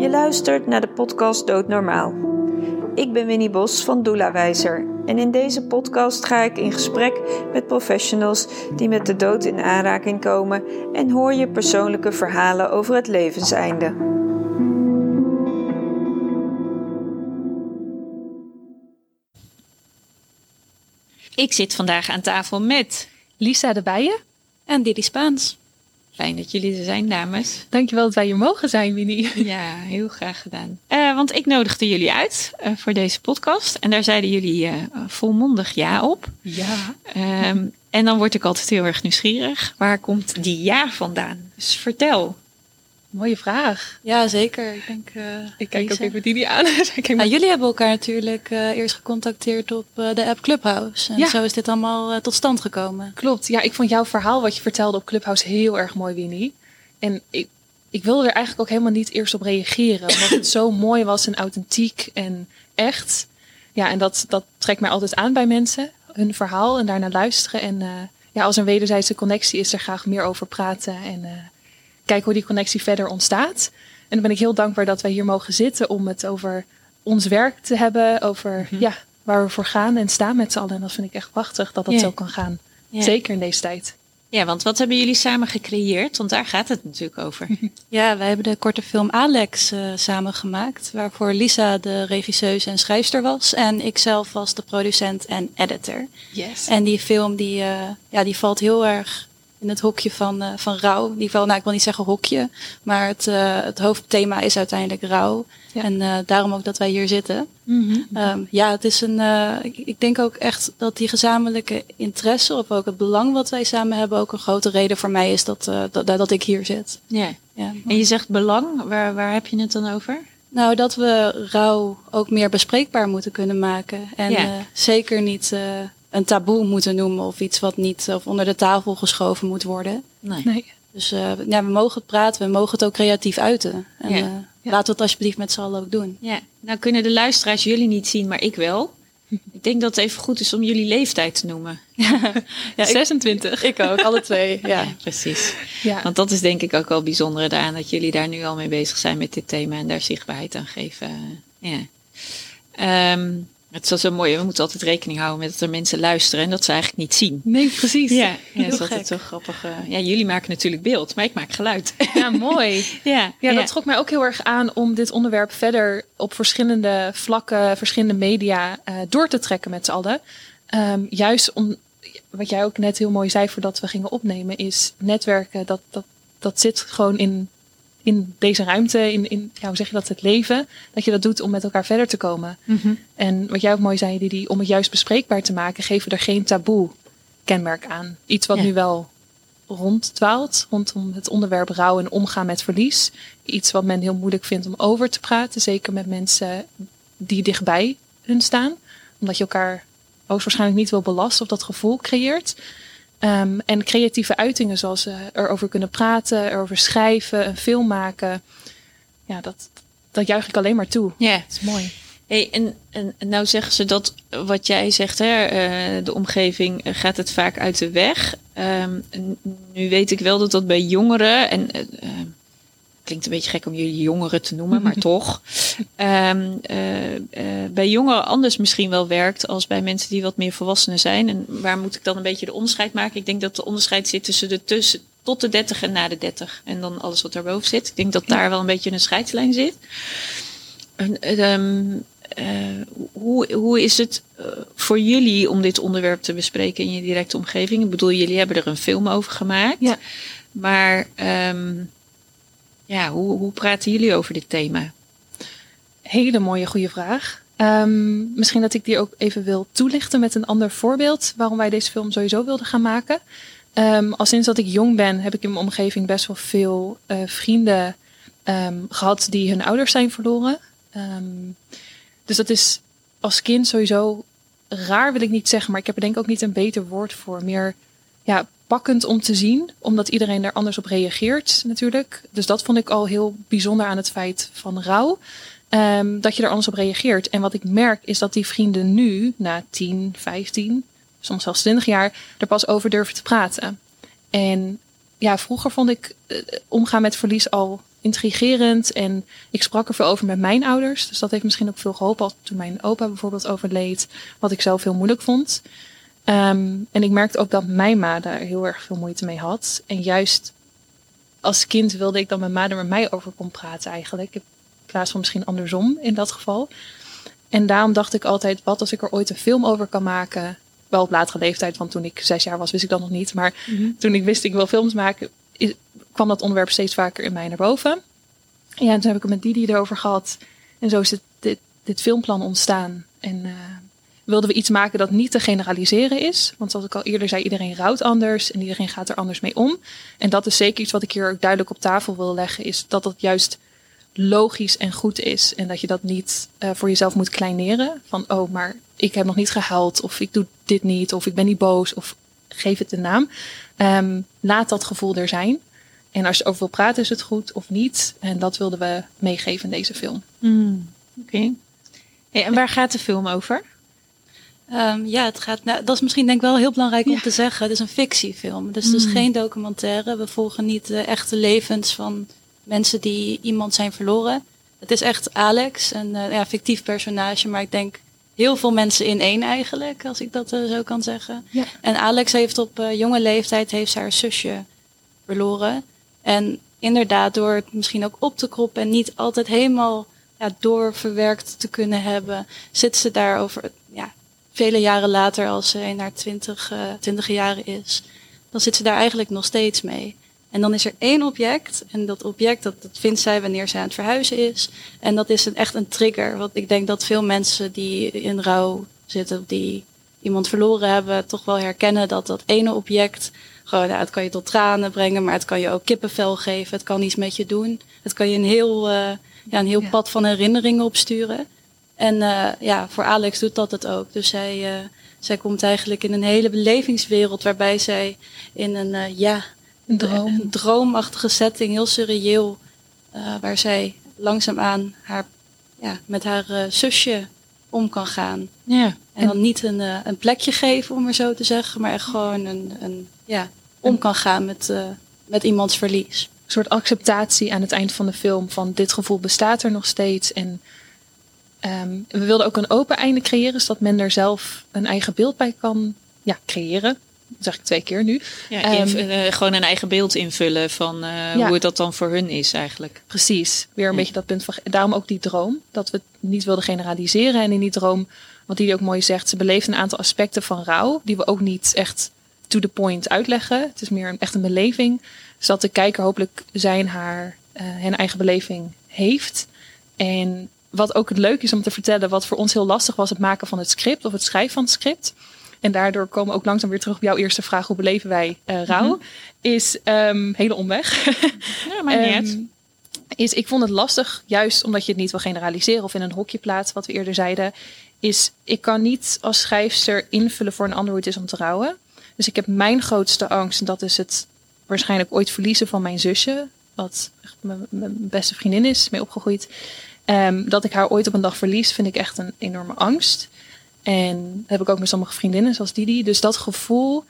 Je luistert naar de podcast Doodnormaal. Ik ben Winnie Bos van Doula Wijzer en in deze podcast ga ik in gesprek met professionals die met de dood in aanraking komen en hoor je persoonlijke verhalen over het levenseinde. Ik zit vandaag aan tafel met Lisa de Bijen. En Didi Spaans. Fijn dat jullie er zijn, dames. Dankjewel dat wij hier mogen zijn, Winnie. Ja, heel graag gedaan. Uh, want ik nodigde jullie uit uh, voor deze podcast. En daar zeiden jullie uh, volmondig ja op. Ja. Um, en dan word ik altijd heel erg nieuwsgierig. Waar komt die ja vandaan? Dus vertel. Mooie vraag. Ja, zeker. Ik, denk, uh, ik kijk Lisa. ook even Didi aan. jullie hebben elkaar natuurlijk uh, eerst gecontacteerd op uh, de app Clubhouse. En ja. zo is dit allemaal tot stand gekomen. Klopt. Ja, ik vond jouw verhaal wat je vertelde op Clubhouse heel erg mooi, Winnie. En ik, ik wilde er eigenlijk ook helemaal niet eerst op reageren. Omdat het zo mooi was en authentiek en echt. Ja, en dat, dat trekt mij altijd aan bij mensen. Hun verhaal en daarna luisteren. En ja, als een wederzijdse connectie is, er graag meer over praten. En kijken hoe die connectie verder ontstaat. En dan ben ik heel dankbaar dat wij hier mogen zitten om het over ons werk te hebben, over mm -hmm. ja, waar we voor gaan en staan met z'n allen. En dat vind ik echt prachtig dat dat yeah. zo kan gaan. Yeah. Zeker in deze tijd. Ja, want wat hebben jullie samen gecreëerd? Want daar gaat het natuurlijk over. Ja, wij hebben de korte film Alex uh, samen gemaakt, waarvoor Lisa de regisseuse en schrijfster was en ik zelf was de producent en editor. Yes. En die film die, uh, ja, die valt heel erg in het hokje van, uh, van rouw. In ieder geval, nou, ik wil niet zeggen hokje, maar het, uh, het hoofdthema is uiteindelijk rouw. Ja. En uh, daarom ook dat wij hier zitten. Mm -hmm. um, ja, het is een. Ik, ik, denk ook echt dat die gezamenlijke interesse, of ook het belang wat wij samen hebben, ook een grote reden voor mij is dat, dat, dat ik hier zit. Ja. ja. En je zegt belang, waar, waar heb je het dan over? Nou, dat we rouw ook meer bespreekbaar moeten kunnen maken. En ja. zeker niet een taboe moeten noemen of iets wat niet of onder de tafel geschoven moet worden. Nee. nee. Dus uh, ja, we mogen het praten, we mogen het ook creatief uiten. En ja. uh, ja. laten we het alsjeblieft met z'n allen ook doen. Ja, nou kunnen de luisteraars jullie niet zien, maar ik wel. Ik denk dat het even goed is om jullie leeftijd te noemen. ja, 26. Ik, ik ook, alle twee. Ja, precies. Ja. Want dat is denk ik ook wel bijzonder daaraan dat jullie daar nu al mee bezig zijn met dit thema en daar zichtbaarheid aan geven. Ja. Um, het is wel zo mooi. We moeten altijd rekening houden met dat er mensen luisteren en dat ze eigenlijk niet zien. Nee, precies. Ja, ja dat is altijd zo grappig. Ja, jullie maken natuurlijk beeld, maar ik maak geluid. Ja, mooi. ja, ja, dat trok mij ook heel erg aan om dit onderwerp verder op verschillende vlakken, verschillende media uh, door te trekken met z'n allen. Um, juist om, wat jij ook net heel mooi zei voordat we gingen opnemen, is netwerken, dat, dat, dat zit gewoon in in deze ruimte, in, in ja, hoe zeg je dat, het leven, dat je dat doet om met elkaar verder te komen. Mm -hmm. En wat jij ook mooi zei, Didi, om het juist bespreekbaar te maken, geven we er geen taboe kenmerk aan. Iets wat ja. nu wel ronddwaalt rondom het onderwerp rouw en omgaan met verlies. Iets wat men heel moeilijk vindt om over te praten, zeker met mensen die dichtbij hun staan. Omdat je elkaar hoogstwaarschijnlijk niet wil belasten of dat gevoel creëert. Um, en creatieve uitingen zoals uh, erover kunnen praten, erover schrijven, een film maken. Ja, dat, dat juich ik alleen maar toe. Ja. Dat is mooi. Hey, en, en nou zeggen ze dat wat jij zegt, hè, uh, de omgeving gaat het vaak uit de weg. Um, nu weet ik wel dat dat bij jongeren en uh, klinkt een beetje gek om jullie jongeren te noemen, maar toch. Um, uh, uh, bij jongeren anders misschien wel werkt als bij mensen die wat meer volwassenen zijn. En waar moet ik dan een beetje de onderscheid maken? Ik denk dat de onderscheid zit tussen de tussen tot de 30 en na de 30. En dan alles wat daarboven zit. Ik denk dat daar wel een beetje een scheidslijn zit. En, um, uh, hoe, hoe is het voor jullie om dit onderwerp te bespreken in je directe omgeving? Ik bedoel, jullie hebben er een film over gemaakt. Ja. Maar um, ja, hoe, hoe praten jullie over dit thema? Hele mooie, goede vraag. Um, misschien dat ik die ook even wil toelichten met een ander voorbeeld waarom wij deze film sowieso wilden gaan maken. Um, al sinds dat ik jong ben, heb ik in mijn omgeving best wel veel uh, vrienden um, gehad die hun ouders zijn verloren. dus dat is als kind sowieso raar, wil ik niet zeggen, maar ik heb er denk ik ook niet een beter woord voor. Meer ja, pakkend om te zien, omdat iedereen er anders op reageert natuurlijk. Dus dat vond ik al heel bijzonder aan het feit van rouw. Um, dat je er anders op reageert. En wat ik merk is dat die vrienden nu, na 10, 15, soms zelfs 20 jaar, er pas over durven te praten. En ja, vroeger vond ik uh, omgaan met verlies al intrigerend. En ik sprak er veel over met mijn ouders. Dus dat heeft misschien ook veel geholpen. Toen mijn opa bijvoorbeeld overleed. Wat ik zelf heel moeilijk vond. Ehm, en ik merkte ook dat mijn ma daar heel erg veel moeite mee had. En juist als kind wilde ik dat mijn ma er met mij over kon praten eigenlijk. In plaats van misschien andersom in dat geval. En daarom dacht ik altijd, wat als ik er ooit een film over kan maken? Wel op latere leeftijd, want toen ik zes jaar was, wist ik dat nog niet. Maar toen ik wist ik wil films maken, is, kwam dat onderwerp steeds vaker in mij naar boven. Ja, en toen heb ik het met Didi erover gehad. En zo is het, dit, dit filmplan ontstaan. En uh, wilden we iets maken dat niet te generaliseren is. Want zoals ik al eerder zei, iedereen rouwt anders en iedereen gaat er anders mee om. En dat is zeker iets wat ik hier ook duidelijk op tafel wil leggen, is dat dat juist logisch en goed is. En dat je dat niet uh, voor jezelf moet kleineren. Van, oh, maar ik heb nog niet gehuild, of ik doe dit niet, of ik ben niet boos, of geef het de naam. Um, laat dat gevoel er zijn. En als je over wil praten, is het goed of niet. En dat wilden we meegeven in deze film. Mm, Oké. En waar gaat de film over? Um, ja, het gaat, nou, dat is misschien denk ik wel heel belangrijk om ja. te zeggen. Het is een fictiefilm. Dus het is mm. geen documentaire. We volgen niet de echte levens van mensen die iemand zijn verloren. Het is echt Alex, een uh, ja, fictief personage, maar ik denk heel veel mensen in één eigenlijk, als ik dat uh, zo kan zeggen. Ja. En Alex heeft op uh, jonge leeftijd heeft haar zusje verloren. En inderdaad, door het misschien ook op te kroppen en niet altijd helemaal ja, doorverwerkt te kunnen hebben, zit ze daar over vele jaren later, als ze in haar twintig, uh, twintig jaren is, dan zit ze daar eigenlijk nog steeds mee. En dan is er één object. En dat object, dat, dat vindt zij wanneer zij aan het verhuizen is. En dat is een, echt een trigger. Want ik denk dat veel mensen die in rouw zitten, die iemand verloren hebben, toch wel herkennen dat dat ene object gewoon, nou, het kan je tot tranen brengen, maar het kan je ook kippenvel geven. Het kan iets met je doen. Het kan je een heel, uh, ja, een heel ja. pad van herinneringen opsturen. En uh, ja, voor Alex doet dat het ook. Dus zij, uh, zij komt eigenlijk in een hele belevingswereld waarbij zij in een, ja, een, droom. een droomachtige setting, heel surreëel, waar zij langzaamaan haar, ja, met haar zusje om kan gaan. Ja. En dan niet een, een plekje geven, om maar zo te zeggen, maar echt gewoon een, een ja, om kan gaan met, uh, met iemands verlies. Een soort acceptatie aan het eind van de film van dit gevoel bestaat er nog steeds. En um, we wilden ook een open einde creëren, zodat men er zelf een eigen beeld bij kan ja, creëren. Dat zeg ik twee keer nu. Ja, um, uh, gewoon een eigen beeld invullen van uh, ja. hoe het dat dan voor hun is eigenlijk. Precies, weer een ja. beetje dat punt van. Daarom ook die droom, dat we het niet wilden generaliseren. En in die droom, wat die ook mooi zegt, ze beleeft een aantal aspecten van rouw, die we ook niet echt to the point uitleggen. Het is meer een, echt een beleving. Zodat de kijker hopelijk zijn haar, uh, hen eigen beleving heeft. En wat ook het leuk is om te vertellen, wat voor ons heel lastig was, het maken van het script of het schrijven van het script. En daardoor komen we ook langzaam weer terug op jouw eerste vraag: hoe beleven wij uh, rouw? Mm -hmm. Is um, hele omweg. ja, maar niet um, is, ik vond het lastig, juist omdat je het niet wil generaliseren of in een hokje plaatsen, wat we eerder zeiden. Is ik kan niet als schrijfster invullen voor een ander hoe het is om te rouwen. Dus ik heb mijn grootste angst, en dat is het waarschijnlijk ooit verliezen van mijn zusje, wat mijn beste vriendin is, mee opgegroeid. Um, dat ik haar ooit op een dag verlies, vind ik echt een enorme angst. En dat heb ik ook met sommige vriendinnen, zoals Didi. Dus dat gevoel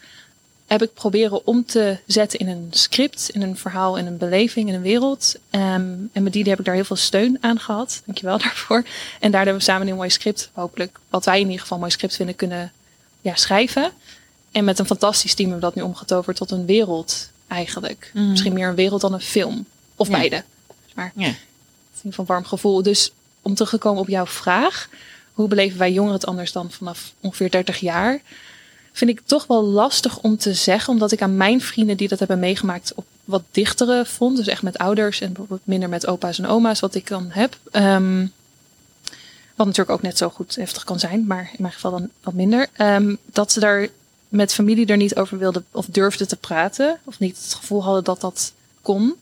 heb ik proberen om te zetten in een script, in een verhaal, in een beleving, in een wereld. Um, en met Didi heb ik daar heel veel steun aan gehad. Dankjewel daarvoor. En daar hebben we samen een heel mooi script, hopelijk, wat wij in ieder geval een mooi script vinden, kunnen ja, schrijven. En met een fantastisch team hebben we dat nu omgetoverd tot een wereld eigenlijk. Mm. Misschien meer een wereld dan een film. Of ja. beide. Maar ja. Van warm gevoel. Dus om terug te komen op jouw vraag. Hoe beleven wij jongeren het anders dan vanaf ongeveer 30 jaar? Vind ik toch wel lastig om te zeggen. Omdat ik aan mijn vrienden die dat hebben meegemaakt op wat dichtere vond. Dus echt met ouders en bijvoorbeeld minder met opa's en oma's. Wat ik dan heb. Um, wat natuurlijk ook net zo goed heftig kan zijn. Maar in mijn geval dan wat minder. Um, dat ze daar met familie er niet over wilde of durfde te praten. Of niet het gevoel hadden dat dat kon.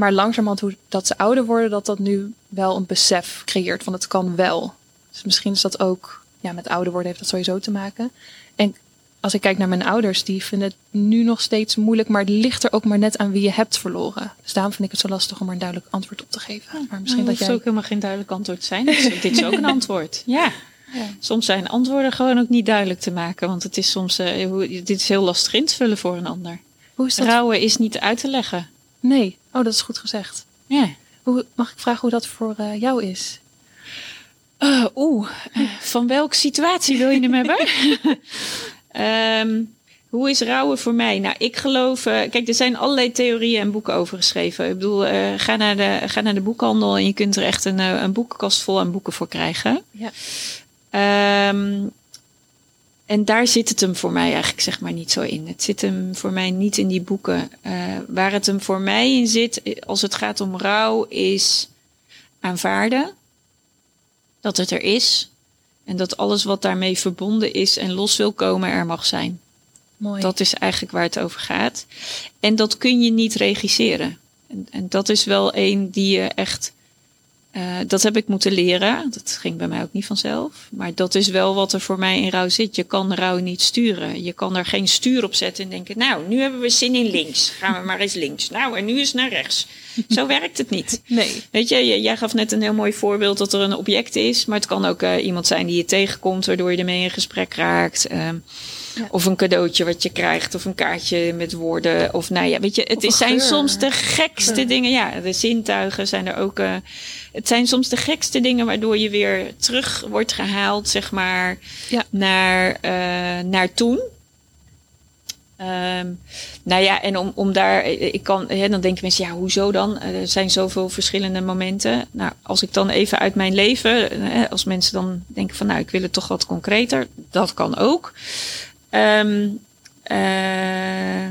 Maar langzamerhand, hoe dat ze ouder worden, dat dat nu wel een besef creëert van het kan wel. Dus misschien is dat ook, ja, met ouder worden heeft dat sowieso te maken. En als ik kijk naar mijn ouders, die vinden het nu nog steeds moeilijk, maar het ligt er ook maar net aan wie je hebt verloren. Dus daarom vind ik het zo lastig om er een duidelijk antwoord op te geven. Maar misschien dat, dat jij... ook helemaal geen duidelijk antwoord zijn. Dus dit is ook een antwoord. Ja. Ja. Soms zijn antwoorden gewoon ook niet duidelijk te maken. Want het is soms, uh, dit is heel lastig in te vullen voor een ander. Hoe is dat? Rouwen is niet uit te leggen. Nee, oh dat is goed gezegd. Ja. Hoe, mag ik vragen hoe dat voor eh, jou is? Uh, Oeh, uh, van welke situatie wil je hem hebben? um, hoe is rouwen voor mij? Nou, ik geloof. Uh, kijk, er zijn allerlei theorieën en boeken over geschreven. Ik bedoel, ga, naar de, ga naar de boekhandel en je kunt er echt een, een boekenkast vol aan boeken voor krijgen. Ja. Um, en daar zit het hem voor mij eigenlijk zeg maar niet zo in. Het zit hem voor mij niet in die boeken. waar het hem voor mij in zit, als het gaat om rouw, is aanvaarden dat het er is. En dat alles wat daarmee verbonden is en los wil komen, er mag zijn. Mooi. Dat is eigenlijk waar het over gaat. En dat kun je niet regisseren. En, en dat is wel een die je echt. Uh, dat heb ik moeten leren. Dat ging bij mij ook niet vanzelf. Maar dat is wel wat er voor mij in rouw zit. Je kan rouw niet sturen. Je kan er geen stuur op zetten en denken: Nou, nu hebben we zin in links. Gaan we maar eens links. Nou, en nu is naar rechts. Zo werkt het niet. Nee. Weet je, jij gaf net een heel mooi voorbeeld dat er een object is. Maar het kan ook uh, iemand zijn die je tegenkomt, waardoor je ermee in gesprek raakt. Uh, ja. Of een cadeautje wat je krijgt, of een kaartje met woorden. Of nou ja, weet je, het is, zijn soms de gekste dingen. Ja, de zintuigen zijn er ook. Uh, het zijn soms de gekste dingen waardoor je weer terug wordt gehaald, zeg maar, ja. naar, naar toen. Um, nou ja, en om, om daar, ik kan, hè, dan denken mensen, ja, hoezo dan? Er zijn zoveel verschillende momenten. Nou, als ik dan even uit mijn leven, hè, als mensen dan denken van, nou, ik wil het toch wat concreter, dat kan ook. Um, uh,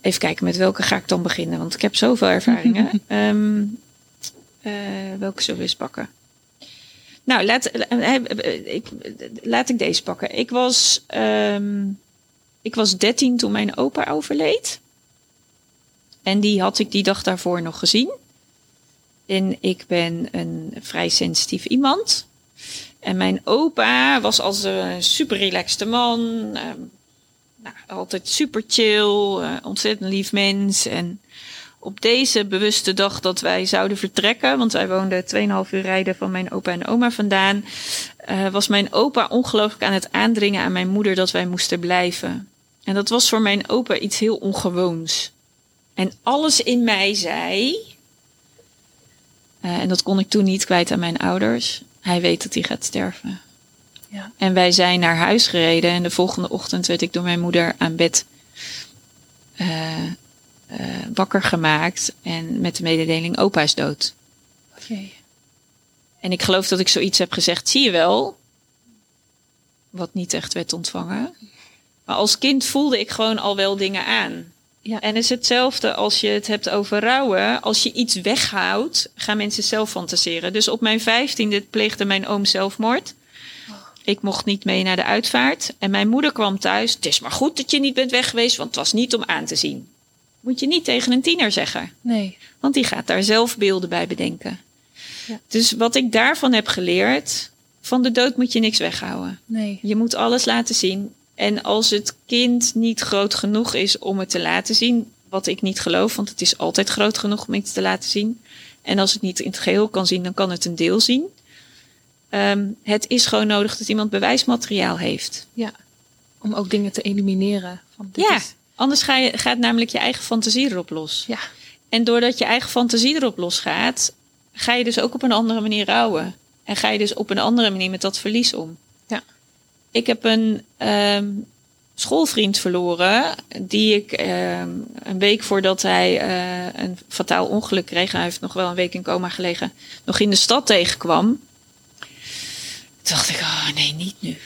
even kijken, met welke ga ik dan beginnen? Want ik heb zoveel ervaringen. um, uh, welke zullen we eens pakken? Nou, laat, ik, laat ik deze pakken. Ik was. Um, ik was 13 toen mijn opa overleed. En die had ik die dag daarvoor nog gezien. En ik ben een vrij sensitief iemand. En mijn opa was als een super relaxte man. Uh, nou, altijd super chill, uh, ontzettend lief mens. En op deze bewuste dag dat wij zouden vertrekken, want wij woonden 2,5 uur rijden van mijn opa en oma vandaan, uh, was mijn opa ongelooflijk aan het aandringen aan mijn moeder dat wij moesten blijven. En dat was voor mijn opa iets heel ongewoons. En alles in mij zei, uh, en dat kon ik toen niet kwijt aan mijn ouders, hij weet dat hij gaat sterven. Ja. En wij zijn naar huis gereden en de volgende ochtend werd ik door mijn moeder aan bed uh, uh, wakker gemaakt en met de mededeling opa is dood. Okay. En ik geloof dat ik zoiets heb gezegd, zie je wel, wat niet echt werd ontvangen. Maar als kind voelde ik gewoon al wel dingen aan. Ja. En het is hetzelfde als je het hebt over rouwen. Als je iets weghoudt, gaan mensen zelf fantaseren. Dus op mijn vijftiende pleegde mijn oom zelfmoord. Ik mocht niet mee naar de uitvaart. En mijn moeder kwam thuis. Het is maar goed dat je niet bent weg geweest, want het was niet om aan te zien. Moet je niet tegen een tiener zeggen. Nee. Want die gaat daar zelf beelden bij bedenken. Ja. Dus wat ik daarvan heb geleerd, van de dood moet je niks weghouden. Nee. Je moet alles laten zien. En als het kind niet groot genoeg is om het te laten zien, wat ik niet geloof, want het is altijd groot genoeg om iets te laten zien. En als het niet in het geheel kan zien, dan kan het een deel zien. Um, het is gewoon nodig dat iemand bewijsmateriaal heeft. Ja, om ook dingen te elimineren. Van dit ja, is... anders ga je, gaat namelijk je eigen fantasie erop los. Ja. En doordat je eigen fantasie erop losgaat, ga je dus ook op een andere manier rouwen. En ga je dus op een andere manier met dat verlies om. Ik heb een um, schoolvriend verloren, die ik um, een week voordat hij uh, een fataal ongeluk kreeg, hij heeft nog wel een week in coma gelegen, nog in de stad tegenkwam. Toen dacht ik, oh nee, niet nu.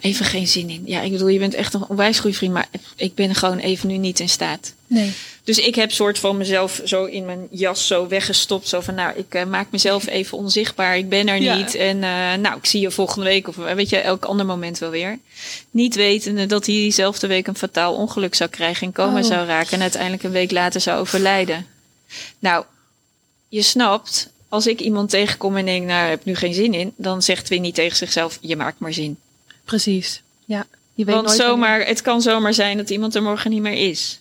Even geen zin in. Ja, ik bedoel, je bent echt een onwijs goede vriend, maar ik ben gewoon even nu niet in staat. Nee. Dus ik heb soort van mezelf zo in mijn jas zo weggestopt. Zo van, nou, ik uh, maak mezelf even onzichtbaar. Ik ben er Ja. niet. En uh, nou, ik zie je volgende week of weet je, elk ander moment wel weer. Niet wetende dat hij diezelfde week een fataal ongeluk zou krijgen. In coma Oh. zou raken. En uiteindelijk een week later zou overlijden. Nou, je snapt, als ik iemand tegenkom en denk, nou, ik heb nu geen zin in. Dan zegt Winnie tegen zichzelf, je maakt maar zin. Precies. Ja. Je weet Want nooit zomaar, het kan zomaar zijn dat iemand er morgen niet meer is.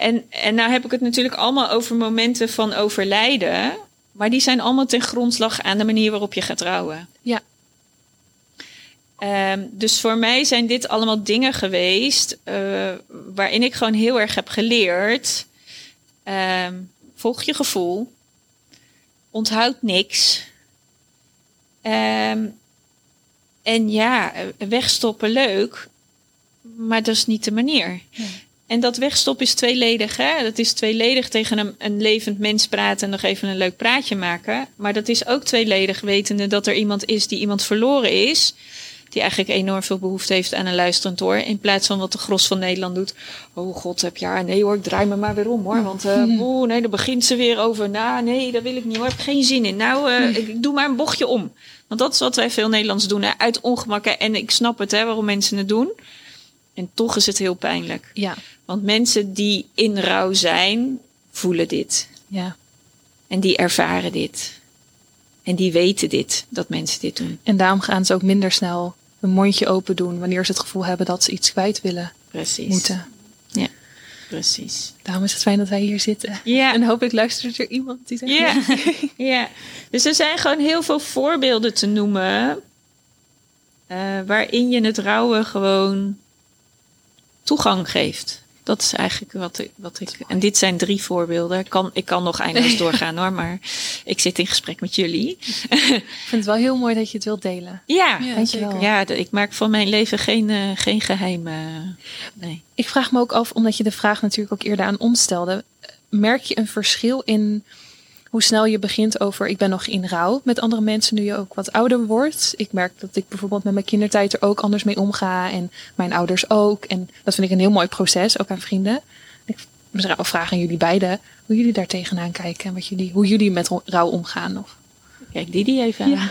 Ja. En, en nou heb ik het natuurlijk allemaal over momenten van overlijden. Maar die zijn allemaal ten grondslag aan de manier waarop je gaat trouwen. Ja. Um, dus voor mij zijn dit allemaal dingen geweest uh, waarin ik gewoon heel erg heb geleerd. Um, Volg je gevoel. Onthoud niks. Ehm, en ja, wegstoppen leuk, maar dat is niet de manier. En dat wegstoppen is tweeledig. Hè? Dat is tweeledig tegen een, een levend mens praten en nog even een leuk praatje maken. Maar dat is ook tweeledig wetende dat er iemand is die iemand verloren is. Die eigenlijk enorm veel behoefte heeft aan een luisterend oor. In plaats van wat de gros van Nederland doet. Oh god, heb je haar? Nee hoor, ik draai me maar weer om hoor. Want uh, oh, nee, dan begint ze weer over. Nou, nee, dat wil ik niet hoor. Ik heb geen zin in. Nou, uh, ik, ik doe maar een bochtje om. Want dat is wat wij veel Nederlands doen. Hè? Uit ongemakken. En ik snap het, hè, waarom mensen het doen. En toch is het heel pijnlijk. Ja. Want mensen die in rouw zijn, voelen dit. Ja. En die ervaren dit. En die weten dit, dat mensen dit doen. En daarom gaan ze ook minder snel een mondje open doen wanneer ze het gevoel hebben dat ze iets kwijt willen Precies. moeten. Ja, precies. Daarom is het fijn dat wij hier zitten. Ja. En hopelijk luistert er iemand die zegt... Ja. ja. Dus er zijn gewoon heel veel voorbeelden te noemen. Uh, waarin je het rouwen gewoon toegang geeft. Dat is eigenlijk wat ik. Wat ik en dit zijn drie voorbeelden. Ik kan, ik kan nog eindeloos doorgaan hoor, maar ik zit in gesprek met jullie. ik vind het wel heel mooi dat je het wilt delen. Ja, ja dankjewel. Ja, ik maak van mijn leven geen, uh, geen geheim. Uh, nee. Ik vraag me ook af, omdat je de vraag natuurlijk ook eerder aan ons stelde. Merk je een verschil in hoe snel je begint over ik ben nog in rouw met andere mensen nu je ook wat ouder wordt. Ik merk dat ik bijvoorbeeld met mijn kindertijd er ook anders mee omga en mijn ouders ook. En dat vind ik een heel mooi proces, ook aan vrienden. Ik zou vragen aan jullie beiden hoe jullie daar tegenaan kijken en wat jullie, hoe jullie met rouw omgaan. Of... Kijk Didi even aan. Ja,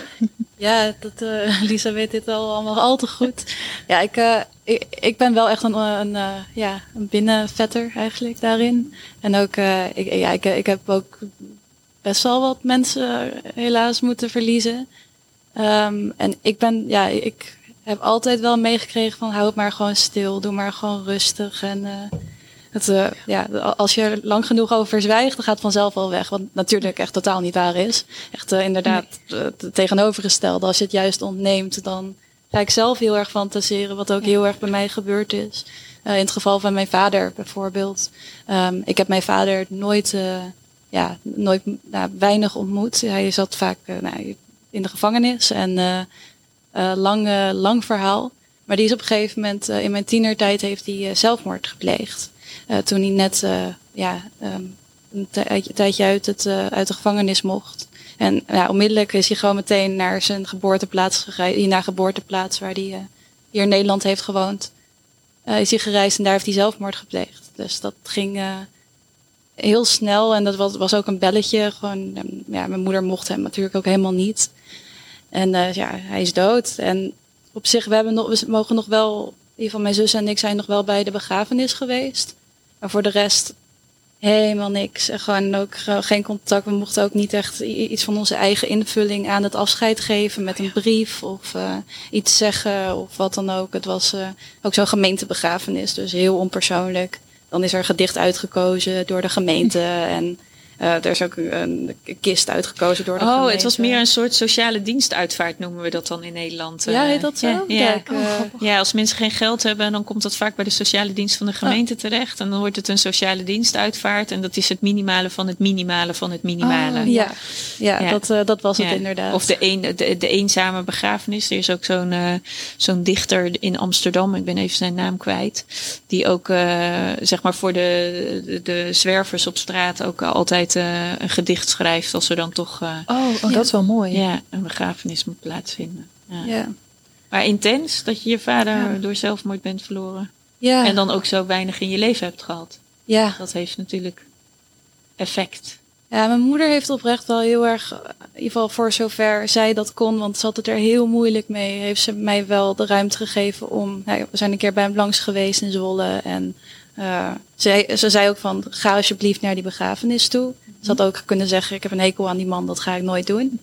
ja dat, uh, Lisa weet dit al allemaal al te goed. Ja, ik, uh, ik, ik, ben wel echt een, een, uh, ja, een binnenvetter eigenlijk daarin. En ook, ik, ja, ik, ik heb ook best wel wat mensen helaas moeten verliezen. Um, en ik ben, ja, ik heb altijd wel meegekregen van hou het maar gewoon stil, doe maar gewoon rustig. En uh, het, uh, ja, als je er lang genoeg over zwijgt, dan gaat het vanzelf wel weg. Wat natuurlijk echt totaal niet waar is. Echt uh, inderdaad het tegenovergestelde. Als je het juist ontneemt, dan ga ik zelf heel erg fantaseren, wat ook ja. heel erg bij mij gebeurd is. in het geval van mijn vader bijvoorbeeld. Um, ik heb mijn vader nooit ja, nooit nou, weinig ontmoet. Hij zat vaak uh, nou, in de gevangenis en uh, uh, lang, lang verhaal. Maar die is op een gegeven moment, in mijn tienertijd, heeft hij zelfmoord gepleegd. toen hij net ja, um, een tijdje uit, het, uit de gevangenis mocht. En ja, onmiddellijk is hij gewoon meteen naar zijn geboorteplaats gereisd, naar geboorteplaats waar hij hier in Nederland heeft gewoond. is hij gereisd en daar heeft hij zelfmoord gepleegd. Dus dat ging heel snel. En dat was, was ook een belletje. Gewoon, ja, mijn moeder mocht hem natuurlijk ook helemaal niet. En uh, ja, hij is dood. En op zich, we, hebben nog, we mogen nog wel, in ieder geval mijn zus en ik zijn nog wel bij de begrafenis geweest. Maar voor de rest helemaal niks. En gewoon ook geen contact. We mochten ook niet echt iets van onze eigen invulling aan het afscheid geven met een brief of uh, iets zeggen of wat dan ook. Het was uh, ook zo'n gemeentebegrafenis, dus heel onpersoonlijk. Dan is er gedicht uitgekozen door de gemeente. En er is ook een, kist uitgekozen door de oh, gemeente. het was meer een soort sociale dienstuitvaart, noemen we dat dan in Nederland. Ja, heet dat zo? Ja, ja. Kijk, uh, ja, als mensen geen geld hebben, dan komt dat vaak bij de sociale dienst van de gemeente oh. terecht. En dan wordt het een sociale dienstuitvaart. En dat is het minimale van het minimale van het minimale. Oh, ja. Ja, ja, Dat, uh, dat was het inderdaad. Of de, een, de, de eenzame begrafenis. Er is ook zo'n zo'n dichter in Amsterdam, ik ben even zijn naam kwijt. Die ook, zeg maar, voor de, de, de zwervers op straat ook altijd uh, een gedicht schrijft als er dan toch uh, oh, oh ja. dat is wel mooi. Ja een begrafenis moet plaatsvinden. Ja, ja. maar intens dat je je vader ja. door zelfmoord bent verloren. Ja. En dan ook zo weinig in je leven hebt gehad. Ja. Dat heeft natuurlijk effect. Ja mijn moeder heeft oprecht wel heel erg in ieder geval voor zover zij dat kon want ze had het er heel moeilijk mee heeft ze mij wel de ruimte gegeven om nou, we zijn een keer bij hem langs geweest in Zwolle en uh, ze, ze zei ook van, ga alsjeblieft naar die begrafenis toe. Ze had ook kunnen zeggen, ik heb een hekel aan die man, dat ga ik nooit doen.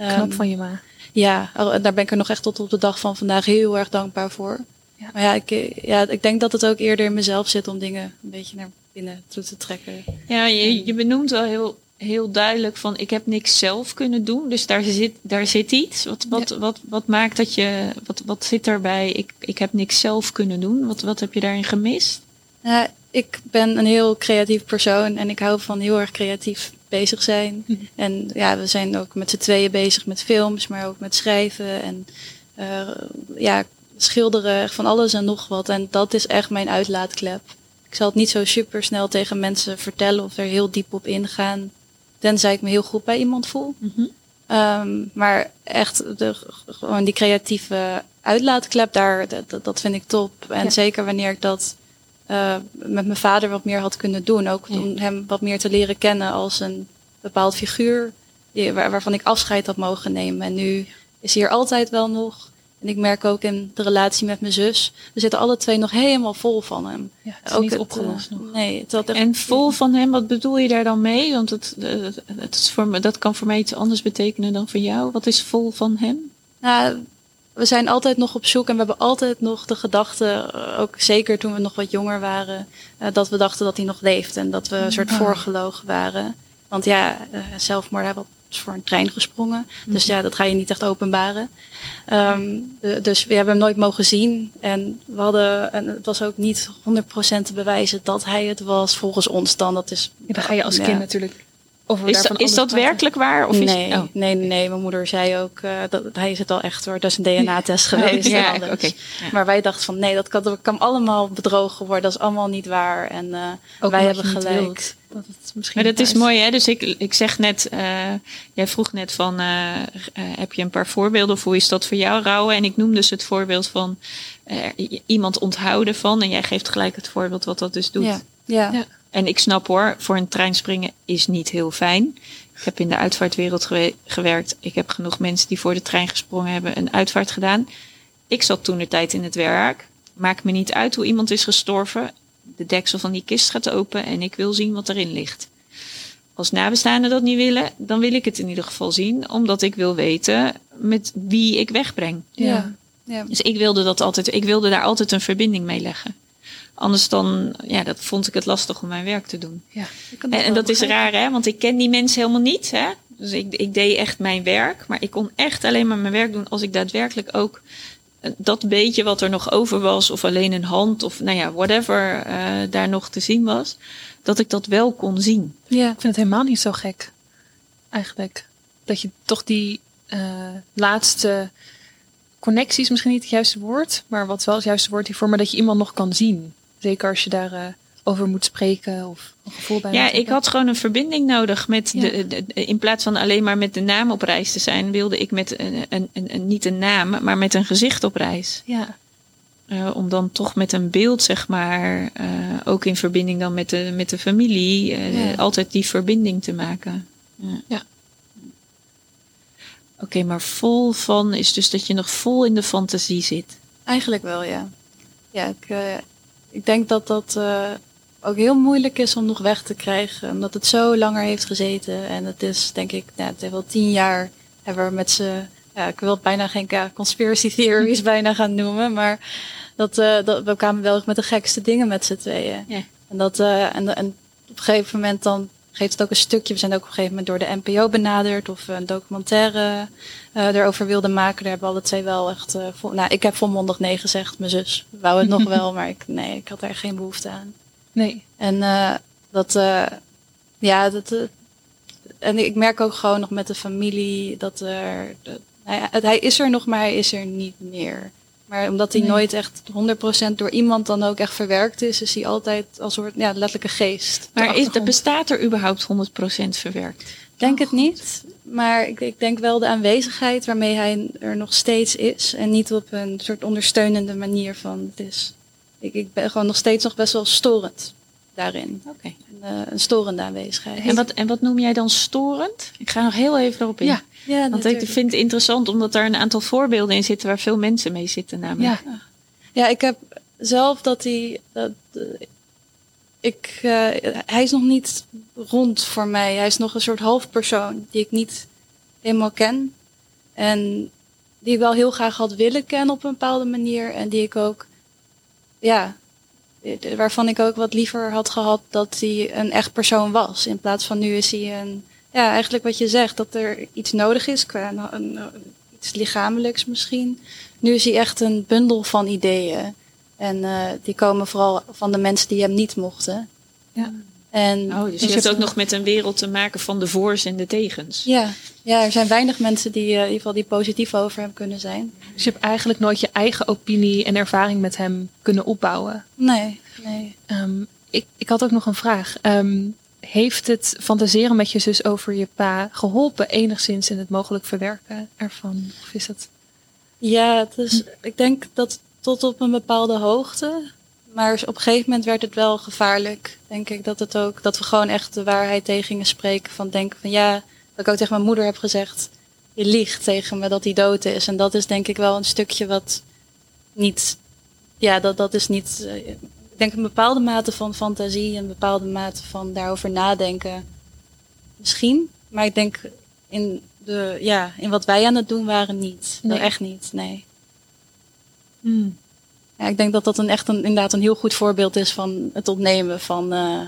Um, Knap van je ma. Ja, daar ben ik er nog echt tot op de dag van vandaag heel erg dankbaar voor. Ja. Maar ja ik, ja, ik denk dat het ook eerder in mezelf zit om dingen een beetje naar binnen toe te trekken. Ja, je, je benoemt wel heel, heel duidelijk van, ik heb niks zelf kunnen doen. Dus daar zit, daar zit iets. Wat, wat, ja. wat, wat maakt dat je, wat, wat zit erbij, ik, ik heb niks zelf kunnen doen? Wat, wat heb je daarin gemist? Nou, ik ben een heel creatief persoon en ik hou van heel erg creatief bezig zijn. Mhm. En ja, we zijn ook met z'n tweeën bezig met films, maar ook met schrijven en eh, ja, schilderen, echt van alles en nog wat. En dat is echt mijn uitlaatklep. Ik zal het niet zo super snel tegen mensen vertellen of er heel diep op ingaan, tenzij ik me heel goed bij iemand voel. Mhm. Ehm, maar echt de, gewoon die creatieve uitlaatklep daar, dat, dat vind ik top. En Ja. zeker wanneer ik dat eh, met mijn vader wat meer had kunnen doen. Ook Ja. om hem wat meer te leren kennen als een bepaald figuur die, waar, waarvan ik afscheid had mogen nemen. En nu is hij er altijd wel nog. En ik merk ook in de relatie met mijn zus. We zitten alle twee nog helemaal vol van hem. Ja, het is ook niet het, opgelost eh, nog. Nee, het echt- En vol van hem, wat bedoel je daar dan mee? Want het, eh, het is voor me, dat kan voor mij iets anders betekenen dan voor jou. Wat is vol van hem? Nou, we zijn altijd nog op zoek en we hebben altijd nog de gedachte, eh, ook zeker toen we nog wat jonger waren, eh, dat we dachten dat hij nog leeft en dat we een soort Ah. voorgelogen waren. Want ja, eh, zelfmoord hebben we voor een trein gesprongen. Dus ja, dat ga je niet echt openbaren. De- dus we hebben hem nooit mogen zien. En we hadden, en het was ook niet 100% te bewijzen dat hij het was volgens ons dan. Dat is, Ja, dan ga je als Ja. kind natuurlijk Is, is dat werkelijk waar? Of is, nee, oh. nee, nee. Mijn moeder zei ook, eh, dat, hij is het al echt hoor. Dat is een DNA-test geweest. en Ja, alles. Ja. Maar wij dachten van nee, dat kan, dat kan allemaal bedrogen worden. Dat is allemaal niet waar. En eh, Ook wij hebben gelijk. wilt Dat het misschien Maar dat is mooi, hè? Dus ik, ik zeg net, eh, jij vroeg net van, heb je een paar voorbeelden of hoe is dat voor jou rouwen? En ik noem dus het voorbeeld van iemand onthouden van. En jij geeft gelijk het voorbeeld wat dat dus doet. Ja, ja. Ja. En ik snap hoor, voor een trein springen is niet heel fijn. Ik heb in de uitvaartwereld gewe- gewerkt. Ik heb genoeg mensen die voor de trein gesprongen hebben een uitvaart gedaan. Ik zat toen de tijd in het werk. Maakt me niet uit hoe iemand is gestorven. De deksel van die kist gaat open en ik wil zien wat erin ligt. Als nabestaanden dat niet willen, dan wil ik het in ieder geval zien, omdat ik wil weten met wie ik wegbreng. Ja. ja. Dus ik wilde dat altijd, ik wilde daar altijd een verbinding mee leggen. Anders dan, ja, dat vond ik het lastig om mijn werk te doen. Ja. En, dat is raar, hè? Want ik ken die mensen helemaal niet, hè? Dus ik, ik deed echt mijn werk. Maar ik kon echt alleen maar mijn werk doen als ik daadwerkelijk ook eh, dat beetje wat er nog over was, of alleen een hand, of nou ja, whatever eh, daar nog te zien was, dat ik dat wel kon zien. Ja. Ik vind het helemaal niet zo gek. Eigenlijk. Dat je toch die eh, laatste connectie is misschien niet het juiste woord. Maar wat wel het juiste woord hiervoor. Maar dat je iemand nog kan zien. Zeker als je daar eh, over moet spreken of een gevoel bij Ja, ik had gewoon een verbinding nodig met Ja. de, in plaats van alleen maar met de naam op reis te zijn, wilde ik met een, een, een, een- niet een naam, maar met een gezicht op reis. Ja. Eh, om dan toch met een beeld, zeg maar, eh, ook in verbinding dan met de, met de familie, Ja. altijd die verbinding te maken. Ja. Ja. Oké, maar vol van is dus dat je nog vol in de fantasie zit. Eigenlijk wel, ja. Ja, ik, ik denk dat dat eh, ook heel moeilijk is om nog weg te krijgen. Omdat het zo langer heeft gezeten. En het is, denk ik, nou, het heeft wel tien jaar hebben we met z'n... Ja, ik wil het bijna geen ja, conspiracy theories bijna gaan noemen. Maar dat, eh, dat, we kwamen wel met de gekste dingen met z'n tweeën. Ja. En, dat, eh, en, en op een gegeven moment dan geeft het ook een stukje. We zijn ook op een gegeven moment door de NPO benaderd. Of we een documentaire eh erover wilden maken. Daar hebben we alle twee wel echt... eh, vol, nou, ik heb volmondig nee gezegd. Mijn zus wou het nog wel. Maar ik, nee, ik had daar geen behoefte aan. Nee. En eh, dat... ja, dat... en ik merk ook gewoon nog met de familie dat er... nou het- hij is er nog, maar hij is er niet meer. Maar omdat hij Nee. nooit echt 100% door iemand dan ook echt verwerkt is, is hij altijd als soort ja, letterlijke geest. Maar is, bestaat er überhaupt 100% verwerkt? denk het niet. Maar ik, ik denk wel de aanwezigheid waarmee hij er nog steeds is. En niet op een soort ondersteunende manier van het is. Ik, ik ben gewoon nog steeds nog best wel storend daarin. Oké. Een, eh, een storende aanwezigheid. En, wat, en wat noem jij dan storend? Ik ga nog heel even erop in. Ja. Ja, Want ik vind het interessant omdat daar een aantal voorbeelden in zitten waar veel mensen mee zitten namelijk. Ja. Ja, ik heb zelf dat hij. Dat, eh, ik, eh, hij is nog niet rond voor mij. Hij is nog een soort halfpersoon die ik niet helemaal ken. En die ik wel heel graag had willen kennen op een bepaalde manier. En die ik ook, ja, waarvan ik ook wat liever had gehad dat hij een echt persoon was. In plaats van nu is hij een, ja, eigenlijk wat je zegt, dat er iets nodig is qua een, een- iets lichamelijks misschien. Nu is hij echt een bundel van ideeën. En eh, die komen vooral van de mensen die hem niet mochten. Ja. En Oh, dus je hebt heb- ook nog met een wereld te maken van de voor's en de tegens. Ja, ja, er zijn weinig mensen die eh, in ieder geval die positief over hem kunnen zijn. Dus je hebt eigenlijk nooit je eigen opinie en ervaring met hem kunnen opbouwen. Nee, nee. Ehm, ik, ik had ook nog een vraag. Ehm, heeft het fantaseren met je zus over je pa geholpen enigszins in het mogelijk verwerken ervan? Of is dat... Ja, is, ik denk dat tot op een bepaalde hoogte. Maar op een gegeven moment werd het wel gevaarlijk. Denk ik dat het ook, dat we gewoon echt de waarheid tegen gingen spreken. Van denken van ja, dat ik ook tegen mijn moeder heb gezegd. Je liegt tegen me dat hij dood is. En dat is denk ik wel een stukje wat niet, ja, dat, dat is niet, eh, denk een bepaalde mate van fantasie. Een bepaalde mate van daarover nadenken. Misschien. Maar ik denk in, de, ja, in wat wij aan het doen waren niet. Nee. Echt niet, nee. Hmm. Ja, ik denk dat dat een echt een, inderdaad een heel goed voorbeeld is van het ontnemen van, eh,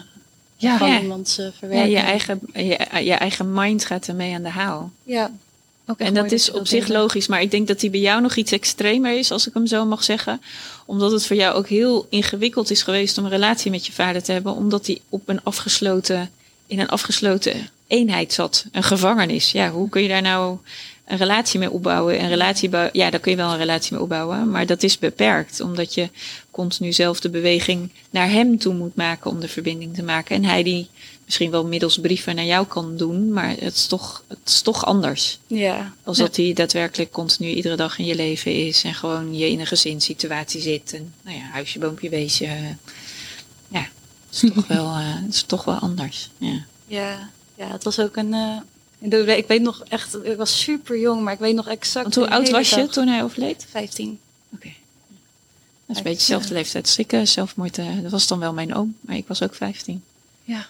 Ja, van Ja. iemands eh, Ja, verwerking. je, eigen, je, je eigen mind gaat ermee aan de haal. Ja, En dat is op zich logisch, maar ik denk dat die bij jou nog iets extremer is, als ik hem zo mag zeggen. Omdat het voor jou ook heel ingewikkeld is geweest om een relatie met je vader te hebben, omdat hij op een afgesloten, in een afgesloten eenheid zat, een gevangenis. Ja, hoe kun je daar nou een relatie mee opbouwen? Een relatie ja, daar kun je wel een relatie mee opbouwen, maar dat is beperkt, omdat je continu zelf de beweging naar hem toe moet maken om de verbinding te maken. En hij die misschien wel middels brieven naar jou kan doen, maar het is toch, het is toch anders. ja, Als Ja. dat hij daadwerkelijk continu iedere dag in je leven is en gewoon je in een gezinssituatie zit. En nou ja, huisje, boompje, weesje. Ja, het is toch wel, eh, het is toch wel anders. Ja. ja, ja, het was ook een. eh, ik weet- ik weet nog echt, ik was super jong, maar ik weet nog exact. Want hoe oud was je toen hij overleed? 15. Oké. Dat is een beetje dezelfde leeftijd als ik. eh, Zelfmoord, dat was dan wel mijn oom, maar ik was ook 15. Ja.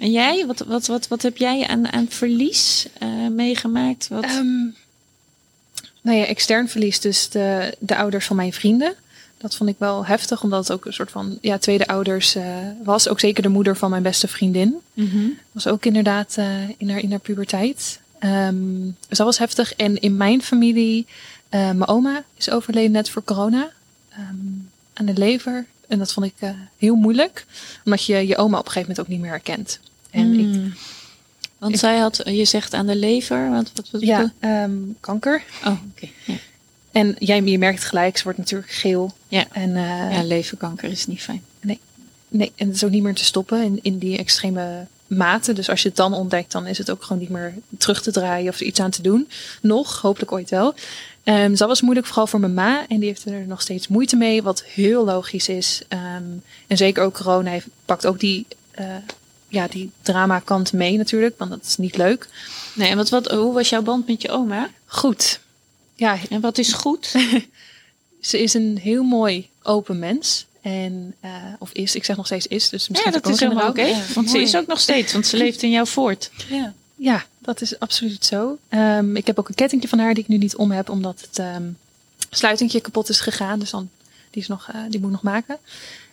En jij, wat, wat, wat, wat heb jij aan, aan verlies eh, meegemaakt? Wat? Ehm, nou ja, extern verlies dus de, de ouders van mijn vrienden. Dat vond ik wel heftig, omdat het ook een soort van ja, tweede ouders eh, was. Ook zeker de moeder van mijn beste vriendin. Mhm. Was ook inderdaad eh, in, haar, in haar puberteit. Ehm, dus dat was heftig. En in mijn familie, mijn oma is overleden net voor corona. ehm, aan de lever. En dat vond ik heel moeilijk. Omdat je je oma op een gegeven moment ook niet meer herkent. En ik, Hmm. Want ik- zij had, je zegt aan de lever, wat, wat, wat ja, ehm, kanker. Oh, oké. Ja. En jij je merkt gelijk, ze wordt natuurlijk geel. Ja. En, eh, ja, leverkanker is niet fijn. nee, en het is ook niet meer te stoppen in, in die extreme mate. Dus als je het dan ontdekt, dan is het ook gewoon niet meer terug te draaien of er iets aan te doen. Nog, hopelijk ooit wel. Ehm, dus dat was moeilijk, vooral voor mijn ma. En die heeft er nog steeds moeite mee, wat heel logisch is. Ehm, en zeker ook corona heeft, pakt ook die, eh, ja, die drama kant mee natuurlijk, want dat is niet leuk. Nee, en wat, wat, hoe was jouw band met je oma? Goed. Ja, En wat is goed? Ze is een heel mooi open mens. En, eh, of is, ik zeg nog steeds is, dus ja, misschien dat ook is helemaal oké. Ja, want ze is ook nog steeds, want ze leeft in jou voort. Ja. Ja, dat is absoluut zo. Ehm, ik heb ook een kettingje van haar die ik nu niet om heb, omdat het ehm sluitingje kapot is gegaan. Dus dan, die, is nog, eh, die moet ik nog maken.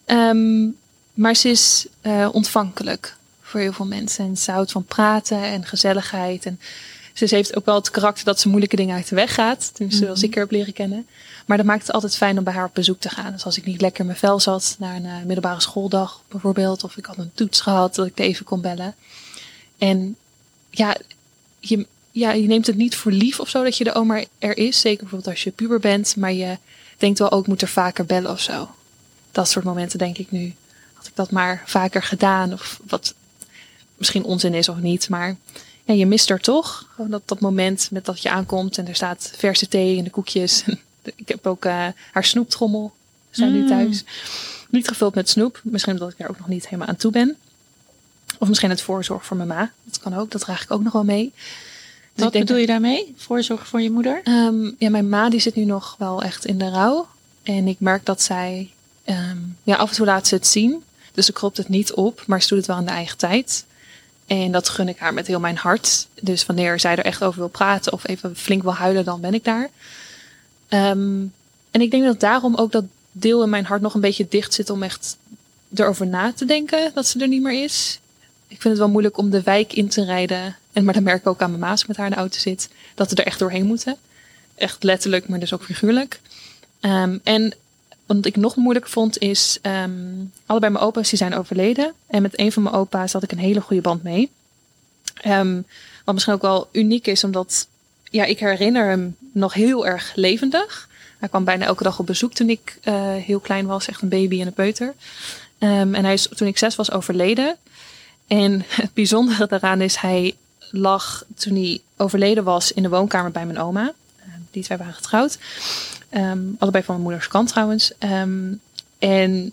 Ehm, maar ze is eh, ontvankelijk voor heel veel mensen. En ze houdt van praten en gezelligheid. En ze heeft ook wel het karakter dat ze moeilijke dingen uit de weg gaat. Tenminste, zoals ik haar heb leren kennen. Maar dat maakt het altijd fijn om bij haar op bezoek te gaan. Dus als ik niet lekker in mijn vel zat, naar een eh, middelbare schooldag bijvoorbeeld. Of ik had een toets gehad, dat ik er even kon bellen. En ja, je, ja, je neemt het niet voor lief of zo dat je de oma er is. Zeker bijvoorbeeld als je puber bent. Maar je denkt wel ook, ik moet er vaker bellen of zo. Dat soort momenten denk ik nu. Had ik dat maar vaker gedaan. Of wat misschien onzin is of niet. Maar ja, je mist er toch. Dat, dat moment met dat je aankomt en er staat verse thee en de koekjes. ik heb ook eh, haar snoeptrommel. Zijn nu Mm. thuis. Niet gevuld met snoep. Misschien omdat ik daar ook nog niet helemaal aan toe ben. Of misschien het voorzorg voor mijn ma. Dat kan ook. Dat draag ik ook nog wel mee. Dus Wat bedoel je daarmee? Voorzorg voor je moeder? Ehm, ja, mijn ma die zit nu nog wel echt in de rouw. En ik merk dat zij... ehm, ja, af en toe laat ze het zien. Dus ze kropt het niet op. Maar ze doet het wel in de eigen tijd. En dat gun ik haar met heel mijn hart. Dus wanneer zij er echt over wil praten... of even flink wil huilen, dan ben ik daar. Ehm, en ik denk dat daarom ook dat deel in mijn hart nog een beetje dicht zit... om echt erover na te denken dat ze er niet meer is. Ik vind het wel moeilijk om de wijk in te rijden. En, maar dat merk ik ook aan mijn maas met haar in de auto zit. Dat we er echt doorheen moeten. Echt letterlijk, maar dus ook figuurlijk. Ehm, en wat ik nog moeilijker vond is, ehm, allebei mijn opa's die zijn overleden. En met een van mijn opa's had ik een hele goede band mee. Ehm, wat misschien ook wel uniek is, omdat ja, ik herinner hem nog heel erg levendig. Hij kwam bijna elke dag op bezoek toen ik uh, heel klein was, echt een baby en een peuter. Um, en hij is toen ik zes was overleden. En het bijzondere daaraan is, hij lag toen hij overleden was in de woonkamer bij mijn oma. Die twee waren getrouwd. Um, allebei van mijn moeders kant trouwens. Um, en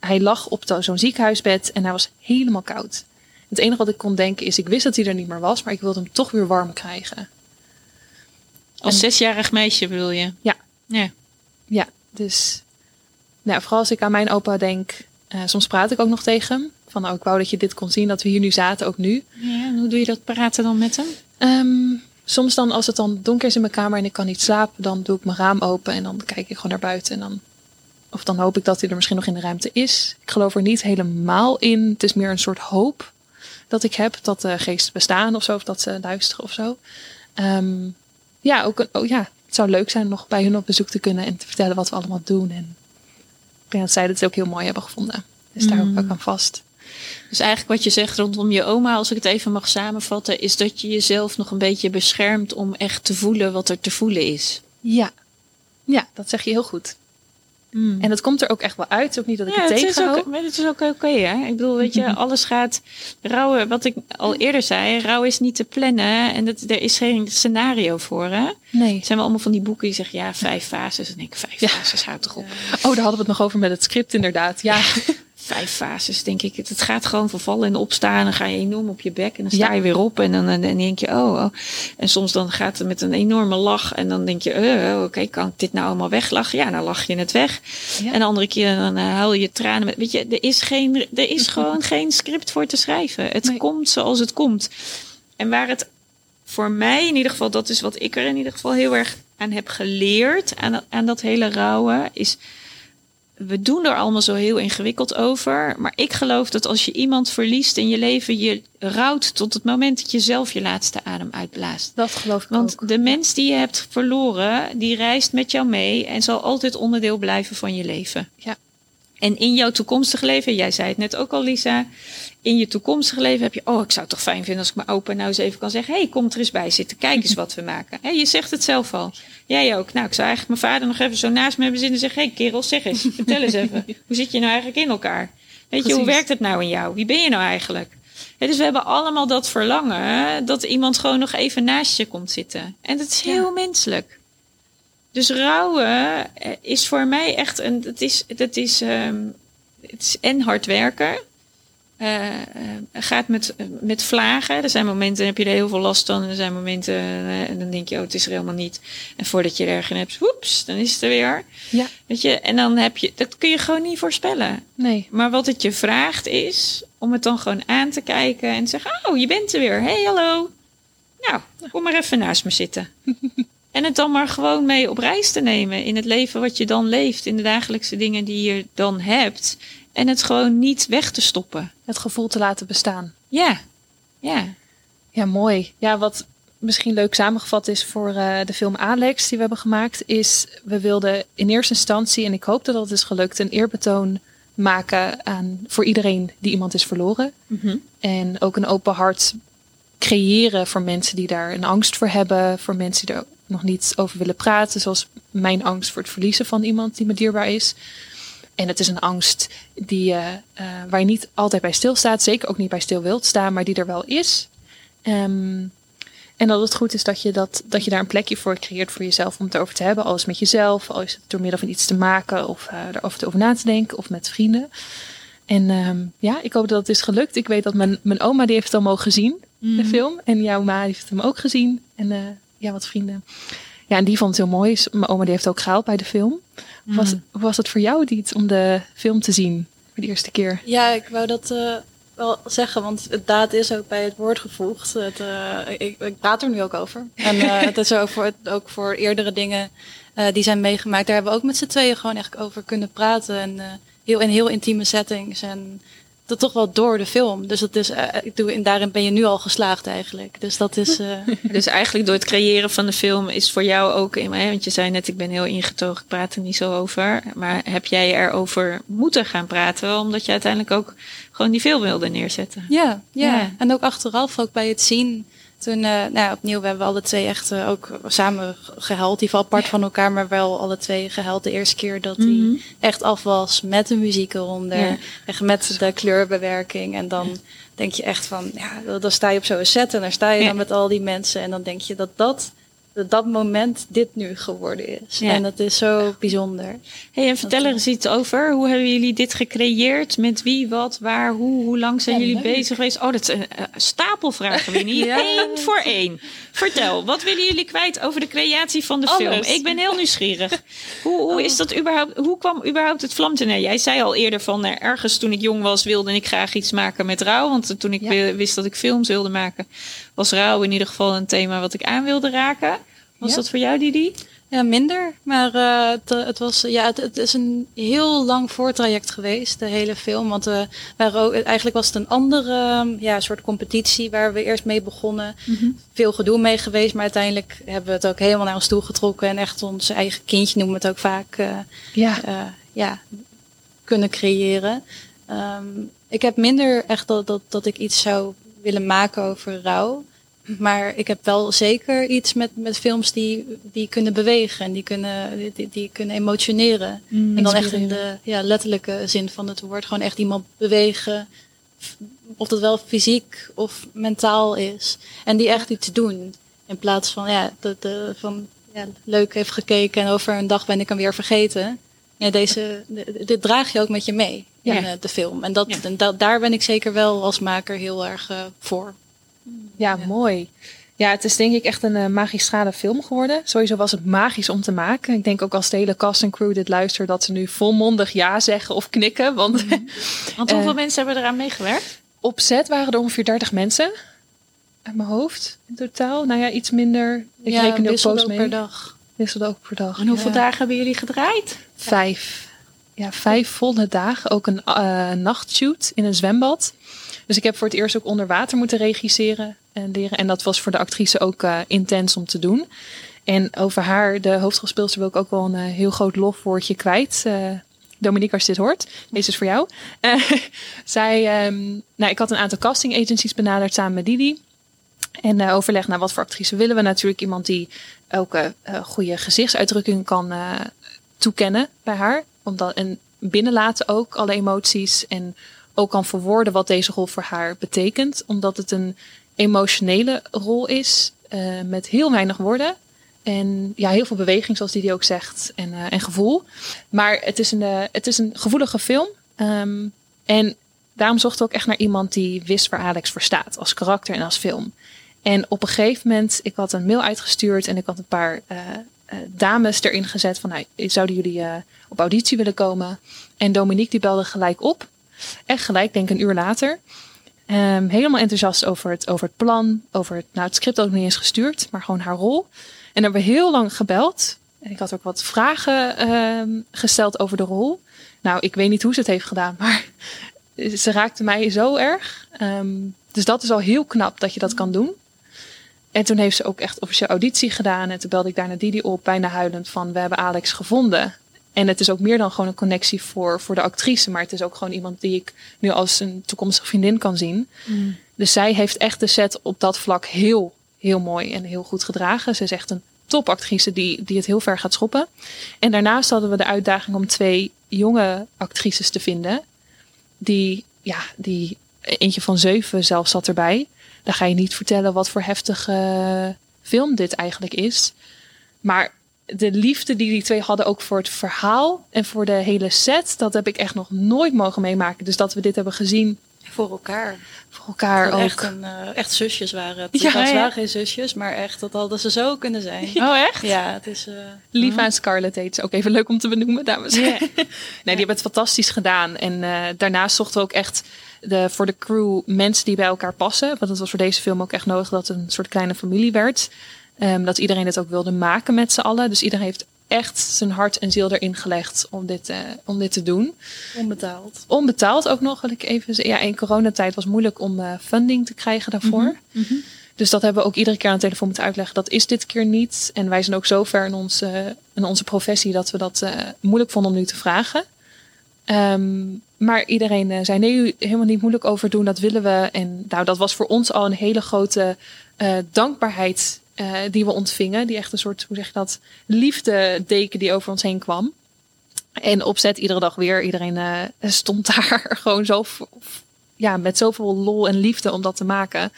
hij lag op zo'n ziekenhuisbed en hij was helemaal koud. Het enige wat ik kon denken is, ik wist dat hij er niet meer was, maar ik wilde hem toch weer warm krijgen. Als en, zesjarig meisje bedoel je? Ja. Ja. Ja, dus nou, vooral als ik aan mijn opa denk, uh, soms praat ik ook nog tegen hem. Van nou, ik wou dat je dit kon zien, dat we hier nu zaten, ook nu. Ja, hoe doe je dat praten dan met hem? Um, soms dan, als het dan donker is in mijn kamer en ik kan niet slapen, dan doe ik mijn raam open en dan kijk ik gewoon naar buiten. En dan, of dan hoop ik dat hij er misschien nog in de ruimte is. Ik geloof er niet helemaal in. Het is meer een soort hoop dat ik heb dat de geesten bestaan of zo, of dat ze luisteren of zo. Um, ja, ook een, oh ja, het zou leuk zijn om nog bij hun op bezoek te kunnen en te vertellen wat we allemaal doen. En ik denk dat zij het ook heel mooi hebben gevonden. Dus daar mm. ook aan vast. Dus eigenlijk wat je zegt rondom je oma, als ik het even mag samenvatten, is dat je jezelf nog een beetje beschermt om echt te voelen wat er te voelen is. Ja, ja dat zeg je heel goed. Mm. En dat komt er ook echt wel uit. Ook niet dat ik ja, het tegenhoud. Het is ook oké, okay, hè? Ik bedoel, weet je, alles gaat... Rouwen, wat ik al eerder zei, rouw is niet te plannen. En dat, er is geen scenario voor, hè? Nee. Het zijn wel allemaal van die boeken die zeggen, ja, vijf fases. En ik, vijf ja. fases, houd toch op. Oh, daar hadden we het nog over met het script inderdaad. Ja. Vijf fases, denk ik. Het gaat gewoon vervallen en opstaan. Dan ga je enorm op je bek en dan sta je weer op. En dan, dan denk je, oh, oh, En soms dan gaat het met een enorme lach. En dan denk je, uh, oké, kan ik dit nou allemaal weglachen? Ja, dan lach je het weg. Ja. En de andere keer dan uh, huil je tranen. Met, weet je, er is, geen, er is gewoon geen script voor te schrijven. Het nee. komt zoals het komt. En waar het voor mij in ieder geval, dat is wat ik er in ieder geval heel erg aan heb geleerd. Aan, aan dat hele rouwen, is we doen er allemaal zo heel ingewikkeld over. Maar ik geloof dat als je iemand verliest in je leven, je rouwt tot het moment dat je zelf je laatste adem uitblaast. Dat geloof ik Want ook. de mens die je hebt verloren, die reist met jou mee en zal altijd onderdeel blijven van je leven. Ja. En in jouw toekomstige leven, jij zei het net ook al, Lisa. In je toekomstige leven heb je, oh, ik zou het toch fijn vinden als ik mijn opa nou eens even kan zeggen: hey, kom er eens bij zitten, kijk eens wat we maken. Hey, je zegt het zelf al. Jij ook. Nou, ik zou eigenlijk mijn vader nog even zo naast me hebben zitten en zeggen: hey, kerel, zeg eens, vertel eens even. Hoe zit je nou eigenlijk in elkaar? Weet Precies. je, hoe werkt het nou in jou? Wie ben je nou eigenlijk? Dus we hebben allemaal dat verlangen dat iemand gewoon nog even naast je komt zitten. En dat is heel ja. menselijk. Dus rouwen is voor mij echt een. Het is, dat is, um, het is en hard werken. Uh, uh, gaat met, met vlagen. Er zijn momenten heb je er heel veel last van. En er zijn momenten uh, en dan denk je, oh, het is er helemaal niet. En voordat je er ergens hebt, woeps, dan is het er weer. Ja. Weet je, en dan heb je, dat kun je gewoon niet voorspellen. Nee. Maar wat het je vraagt is om het dan gewoon aan te kijken en te zeggen, oh, je bent er weer. Hey, hallo. Nou, kom maar even naast me zitten. En het dan maar gewoon mee op reis te nemen in het leven wat je dan leeft, in de dagelijkse dingen die je dan hebt. En het gewoon niet weg te stoppen. Het gevoel te laten bestaan. Ja, ja. Ja, mooi. Ja, wat misschien leuk samengevat is voor uh, de film Alex die we hebben gemaakt, is we wilden in eerste instantie, en ik hoop dat dat is gelukt, een eerbetoon maken aan voor iedereen die iemand is verloren. Mm -hmm. En ook een open hart creëren voor mensen die daar een angst voor hebben, voor mensen die er nog niet over willen praten, zoals mijn angst voor het verliezen van iemand die me dierbaar is. En het is een angst die, uh, uh, waar je niet altijd bij stilstaat, zeker ook niet bij stil wilt staan, maar die er wel is. Um, en dat het goed is dat je, dat, dat je daar een plekje voor creëert voor jezelf om het over te hebben. Alles met jezelf, al is het door middel van iets te maken of uh, erover over na te denken of met vrienden. En um, ja, ik hoop dat het is gelukt. Ik weet dat mijn, mijn oma die heeft het al mogen zien, mm. de film. En jouw ma heeft hem ook gezien. En ja, wat vrienden. Ja, en die vond het heel mooi. Mijn oma die heeft ook gehaald bij de film. Mm. Was, was het voor jou iets om de film te zien voor de eerste keer? Ja, ik wou dat uh, wel zeggen, want het daad is ook bij het woord gevoegd. Het, uh, ik, ik, praat er nu ook over. En uh, het is ook voor, ook voor eerdere dingen die zijn meegemaakt. Daar hebben we ook met z'n tweeën gewoon echt over kunnen praten. En heel, in heel intieme settings. En dat toch wel door de film. Dus dat is, uh, ik doe, en daarin ben je nu al geslaagd eigenlijk. Dus dat is. Uh... dus eigenlijk door het creëren van de film is voor jou ook, in, want je zei net, ik ben heel ingetogen, ik praat er niet zo over. Maar heb jij erover moeten gaan praten, omdat je uiteindelijk ook gewoon die film wilde neerzetten? Ja, ja. ja. En ook achteraf, ook bij het zien toen, uh, nou, opnieuw, we hebben alle twee echt uh, ook samen gehuild. Die apart van elkaar, maar wel alle twee gehuild. De eerste keer dat hij mm -hmm. echt af was met de muziek eronder. Ja. Echt met de kleurbewerking. En dan ja. denk je echt van, ja, dan sta je op zo'n set en daar sta je dan met al die mensen. En dan denk je dat dat dat dat moment dit nu geworden is. Ja. En dat is zo bijzonder. Hey, en vertel er eens iets over. Hoe hebben jullie dit gecreëerd? Met wie, wat, waar, hoe, hoe lang zijn ja, jullie leuk. bezig geweest? Oh, dat is een uh, stapelvragen, Winnie. ja. Eén voor één. Vertel, wat willen jullie kwijt over de creatie van de film? Ik ben heel nieuwsgierig. Hoe, hoe is dat überhaupt? Hoe kwam überhaupt het vlam te nee, Jij zei al eerder van uh, ergens toen ik jong was wilde ik graag iets maken met rouw. Want toen ik wist dat ik films wilde maken, was rouw in ieder geval een thema wat ik aan wilde raken. Was ja. dat voor jou, Didi? Ja, minder. Maar uh, het, het, was, ja, het, het, is een heel lang voortraject geweest, de hele film. Want uh, waren ook, eigenlijk was het een andere ja, soort competitie waar we eerst mee begonnen. Mm -hmm. Veel gedoe mee geweest, maar uiteindelijk hebben we het ook helemaal naar ons toe getrokken. En echt ons eigen kindje noemen we het ook vaak. Uh, ja. ja, kunnen creëren. Um, ik heb minder echt dat, dat, dat ik iets zou willen maken over rouw. Maar ik heb wel zeker iets met, met films die, die kunnen bewegen en die kunnen, die, die kunnen emotioneren. Mm, en dan echt in de ja, letterlijke zin van het woord. Gewoon echt iemand bewegen. Of dat wel fysiek of mentaal is. En die echt iets doen. In plaats van, ja, de, de, van ja, leuk heeft gekeken en over een dag ben ik hem weer vergeten. Ja, deze, dit draag je ook met je mee in ja. de film. En, dat, ja. en da, daar ben ik zeker wel als maker heel erg uh, voor. Ja, ja, mooi. Ja, het is denk ik echt een uh, magistrale film geworden. Sowieso was het magisch om te maken. Ik denk ook als de hele cast en crew dit luistert, dat ze nu volmondig ja zeggen of knikken. Want, mm. want hoeveel uh, mensen hebben eraan meegewerkt? Op set waren er ongeveer 30 mensen. Uit mijn hoofd in totaal. Nou ja, iets minder. Ik ja, reken ook post mee. per dag. Wisselde ook per dag. En hoeveel ja. dagen hebben jullie gedraaid? Vijf. Ja, vijf volle dagen. Ook een uh, nachtshoot in een zwembad. Dus ik heb voor het eerst ook onder water moeten regisseren en leren. En dat was voor de actrice ook uh, intens om te doen. En over haar, de hoofdrolspeelster, wil ik ook wel een uh, heel groot lofwoordje kwijt. Uh, Dominique, als je dit hoort, deze is voor jou. zij, um, nou, ik had een aantal casting agencies benaderd samen met Didi. En overleg naar wat voor actrice willen we. Natuurlijk iemand die ook goede gezichtsuitdrukkingen kan toekennen bij haar. Omdat, en binnenlaten ook alle emoties. En ook kan verwoorden wat deze rol voor haar betekent. Omdat het een emotionele rol is uh, met heel weinig woorden. En ja, heel veel beweging, zoals die ook zegt, en, uh, en gevoel. Maar het is een, uh, het is een gevoelige film. Um, en daarom zocht ik ook echt naar iemand die wist waar Alex voor staat, als karakter en als film. En op een gegeven moment, ik had een mail uitgestuurd en ik had een paar dames erin gezet van, nou, zouden jullie op auditie willen komen? En Dominique die belde gelijk op. Echt gelijk, denk een uur later. Um, helemaal enthousiast over het, over het plan, over het, nou, het script ook niet eens gestuurd, maar gewoon haar rol. En hebben we heel lang gebeld. En ik had ook wat vragen um, gesteld over de rol. Nou, ik weet niet hoe ze het heeft gedaan, maar ze raakte mij zo erg. Um, dus dat is al heel knap dat je dat kan doen. En toen heeft ze ook echt officieel auditie gedaan. En toen belde ik daar naar Didi op, bijna huilend van... we hebben Alex gevonden. En het is ook meer dan gewoon een connectie voor, voor de actrice. Maar het is ook gewoon iemand die ik nu als een toekomstige vriendin kan zien. Mm. Dus zij heeft echt de set op dat vlak heel, heel mooi en heel goed gedragen. Ze is echt een topactrice die, die het heel ver gaat schoppen. En daarnaast hadden we de uitdaging om twee jonge actrices te vinden. Die, ja, die eentje van zeven zelfs zat erbij. Dan ga je niet vertellen wat voor heftige film dit eigenlijk is. Maar de liefde die die twee hadden ook voor het verhaal en voor de hele set, dat heb ik echt nog nooit mogen meemaken. Dus dat we dit hebben gezien. Voor elkaar. Voor elkaar ook. Echt, een, uh, echt zusjes waren het. Ja, het waren geen zusjes, maar echt, dat hadden ze zo kunnen zijn. Oh, echt? Ja, het is... Uh, Lief aan Scarlett heet ze. Ook even leuk om te benoemen, dames. Yeah. nee, die hebben het fantastisch gedaan. En uh, daarnaast zochten we ook echt de, voor de crew mensen die bij elkaar passen. Want het was voor deze film ook echt nodig dat het een soort kleine familie werd. Um, dat iedereen het ook wilde maken met z'n allen. Dus iedereen heeft echt zijn hart en ziel erin gelegd om dit, uh, om dit te doen. Onbetaald. Onbetaald ook nog, wil ik even zeggen. Ja, in coronatijd was het moeilijk om uh, funding te krijgen daarvoor. Mm -hmm. Dus dat hebben we ook iedere keer aan de telefoon moeten uitleggen. Dat is dit keer niet. En wij zijn ook zo ver in onze, in onze professie dat we dat uh, moeilijk vonden om nu te vragen. Um, maar iedereen zei nee, helemaal niet moeilijk over doen, dat willen we. En nou, dat was voor ons al een hele grote dankbaarheid uh, die we ontvingen. Die echt een soort, hoe zeg je dat, liefde deken die over ons heen kwam. En opzet iedere dag weer. Iedereen stond daar gewoon zo, ja, met zoveel lol en liefde om dat te maken.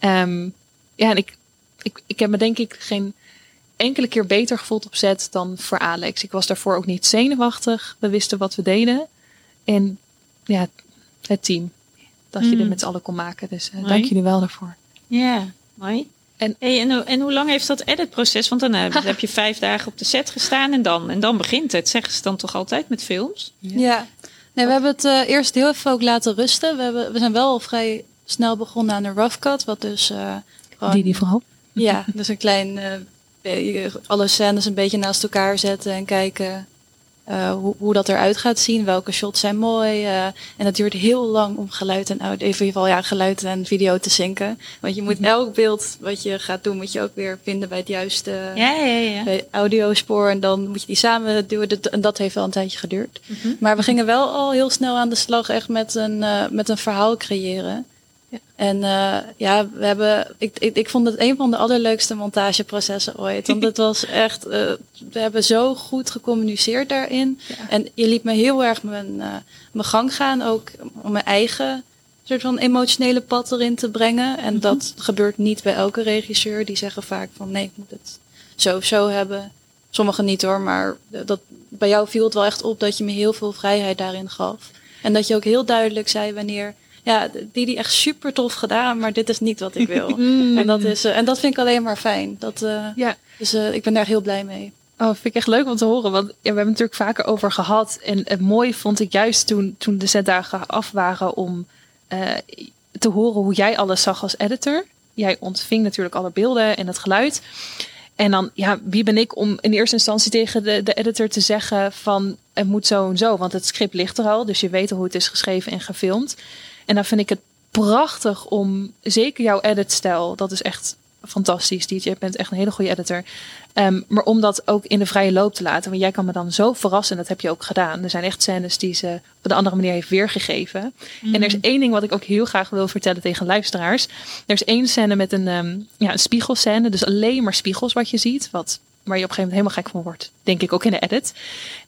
Um, ja, en ik, ik, ik heb me denk ik geen enkele keer beter gevoeld op set dan voor Alex. Ik was daarvoor ook niet zenuwachtig. We wisten wat we deden. En ja, het team. Dat mm. je dit met z'n allen kon maken. Dus uh, dank jullie wel daarvoor. Ja, mooi. En, hey, en, en, hoe lang heeft dat editproces? Want dan heb, heb, je vijf dagen op de set gestaan en dan, en dan begint het. Zeggen ze dan toch altijd met films? Ja. ja. Nee, we hebben het uh, eerst heel even ook laten rusten. We, hebben, we zijn wel al vrij snel begonnen aan de rough cut. Wat dus uh, gewoon, Die die vooral? Ja, dus een klein... alle scènes een beetje naast elkaar zetten en kijken uh, hoe, hoe, dat eruit gaat zien, welke shots zijn mooi. Uh, en dat duurt heel lang om geluid en audio, in ieder geval ja, geluid en video te zinken. Want je moet elk beeld wat je gaat doen, moet je ook weer vinden bij het juiste ja, ja, ja. Bij audiospoor. En dan moet je die samen duwen. En dat heeft wel een tijdje geduurd. Mm -hmm. Maar we gingen wel al heel snel aan de slag echt met een, uh, met een verhaal creëren. Ja. En uh, ja, we hebben. Ik, ik, ik vond het een van de allerleukste montageprocessen ooit. Want het was echt. Uh, we hebben zo goed gecommuniceerd daarin. Ja. En je liet me heel erg mijn, uh, mijn gang gaan. Ook om mijn eigen soort van emotionele pad erin te brengen. En mm -hmm. dat gebeurt niet bij elke regisseur. Die zeggen vaak van nee, ik moet het zo of zo hebben. Sommigen niet hoor, maar dat, bij jou viel het wel echt op dat je me heel veel vrijheid daarin gaf. En dat je ook heel duidelijk zei wanneer ja, die die echt super tof gedaan, maar dit is niet wat ik wil. Mm. en, dat is, uh, en dat vind ik alleen maar fijn. Dat, ja. Dus uh, ik ben daar heel blij mee. Oh, vind ik echt leuk om te horen. Want ja, we hebben het natuurlijk vaker over gehad. En het mooie vond ik juist toen, toen de setdagen af waren om te horen hoe jij alles zag als editor. Jij ontving natuurlijk alle beelden en het geluid. En dan, ja, wie ben ik om in eerste instantie tegen de, de editor te zeggen van het moet zo en zo. Want het script ligt er al, dus je weet al hoe het is geschreven en gefilmd. En dan vind ik het prachtig om, zeker jouw editstijl, dat is echt fantastisch. DJ, je bent echt een hele goede editor. Um, maar om dat ook in de vrije loop te laten. Want jij kan me dan zo verrassen. Dat heb je ook gedaan. Er zijn echt scènes die ze op een andere manier heeft weergegeven. Mm. En er is één ding wat ik ook heel graag wil vertellen tegen luisteraars. Er is één scène met een, um, ja, een spiegelscène. Dus alleen maar spiegels wat je ziet. Wat waar je op een gegeven moment helemaal gek van wordt. Denk ik ook in de edit.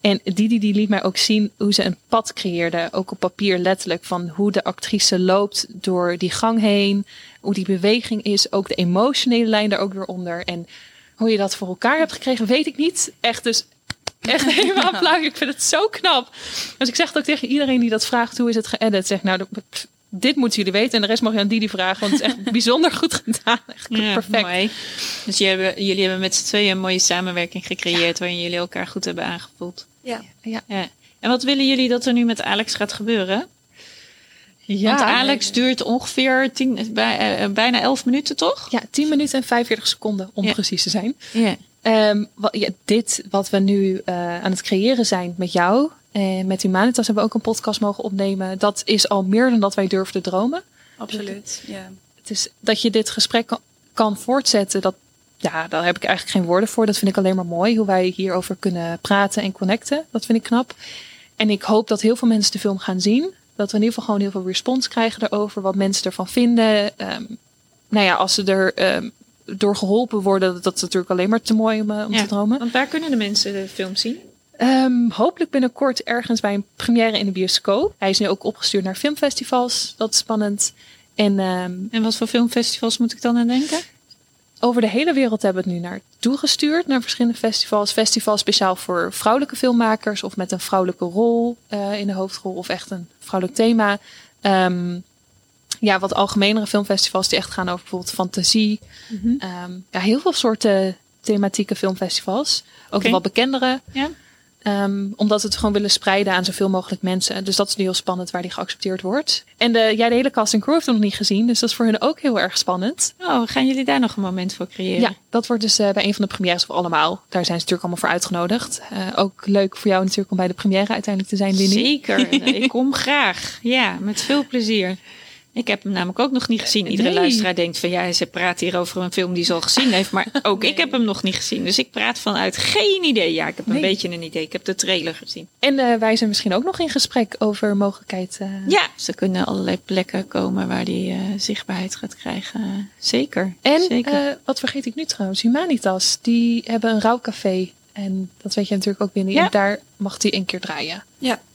En Didi die liet mij ook zien hoe ze een pad creëerde. Ook op papier letterlijk. Van hoe de actrice loopt door die gang heen. Hoe die beweging is. Ook de emotionele lijn daar ook weer onder. En hoe je dat voor elkaar hebt gekregen, weet ik niet. Echt dus echt helemaal applaus. Ik vind het zo knap. Dus ik zeg het ook tegen iedereen die dat vraagt. Hoe is het geëdit? Zeg nou, dit moeten jullie weten. En de rest mag je aan Didi vragen. Want het is echt bijzonder goed gedaan. Echt ja, perfect. Mooi. Dus jullie hebben, jullie hebben met z'n tweeën een mooie samenwerking gecreëerd. Ja. Waarin jullie elkaar goed hebben aangevoeld. Ja. ja. ja. En wat willen jullie dat er nu met Alex gaat gebeuren? Ja, Want Alex duurt ongeveer tien, bij, uh, bijna 11 minuten, toch? Ja, 10 minuten en 45 seconden om precies te zijn. Ja. Ehm, wat, ja, dit wat we nu eh, aan het creëren zijn met jou en met Humanitas hebben we ook een podcast mogen opnemen. Dat is al meer dan dat wij durfden dromen. Absoluut. Ja. Het is dat je dit gesprek kan, kan voortzetten. Dat, ja, daar heb ik eigenlijk geen woorden voor. Dat vind ik alleen maar mooi. Hoe wij hierover kunnen praten en connecten. Dat vind ik knap. En ik hoop dat heel veel mensen de film gaan zien. Dat we in ieder geval gewoon heel veel respons krijgen daarover. Wat mensen ervan vinden. Ehm, nou ja, als ze er ehm, door geholpen worden. Dat is natuurlijk alleen maar te mooi om, eh, om Ja. te dromen. Want waar kunnen de mensen de film zien? Ehm, hopelijk binnenkort ergens bij een première in de bioscoop. Hij is nu ook opgestuurd naar filmfestivals. Dat is spannend. En ehm, En wat voor filmfestivals moet ik dan aan denken? over de hele wereld hebben we het nu naartoe gestuurd. Naar verschillende festivals. Festivals speciaal voor vrouwelijke filmmakers. Of met een vrouwelijke rol eh, in de hoofdrol. Of echt een vrouwelijk thema. Ehm, ja, wat algemenere filmfestivals die echt gaan over bijvoorbeeld fantasie. Ehm, ja, heel veel soorten thematieke filmfestivals. Ook de wat bekendere. Ja. Ehm, omdat we het gewoon willen spreiden aan zoveel mogelijk mensen. Dus dat is nu heel spannend waar die geaccepteerd wordt. En de, ja, de hele cast en crew heeft hem nog niet gezien. Dus dat is voor hun ook heel erg spannend. Oh, gaan jullie daar nog een moment voor creëren? Ja, dat wordt dus eh, bij een van de premières voor allemaal. Daar zijn ze natuurlijk allemaal voor uitgenodigd. Eh, ook leuk voor jou natuurlijk om bij de première uiteindelijk te zijn, Winnie. Zeker, ik kom graag. Ja, met veel plezier. Ik heb hem namelijk ook nog niet gezien. Iedere Nee. luisteraar denkt van ja, ze praat hier over een film die ze al gezien heeft. Maar ook ik heb hem nog niet gezien. Dus ik praat vanuit geen idee. Ja, ik heb een beetje een idee. Ik heb de trailer gezien. En eh, wij zijn misschien ook nog in gesprek over mogelijkheid. eh, Ja, ze kunnen allerlei plekken komen waar die eh, zichtbaarheid gaat krijgen. Zeker. En Zeker. eh, wat vergeet ik nu trouwens? Humanitas. Die hebben een rouwcafé. En dat weet je natuurlijk ook binnen. Ja. En daar mag die een keer draaien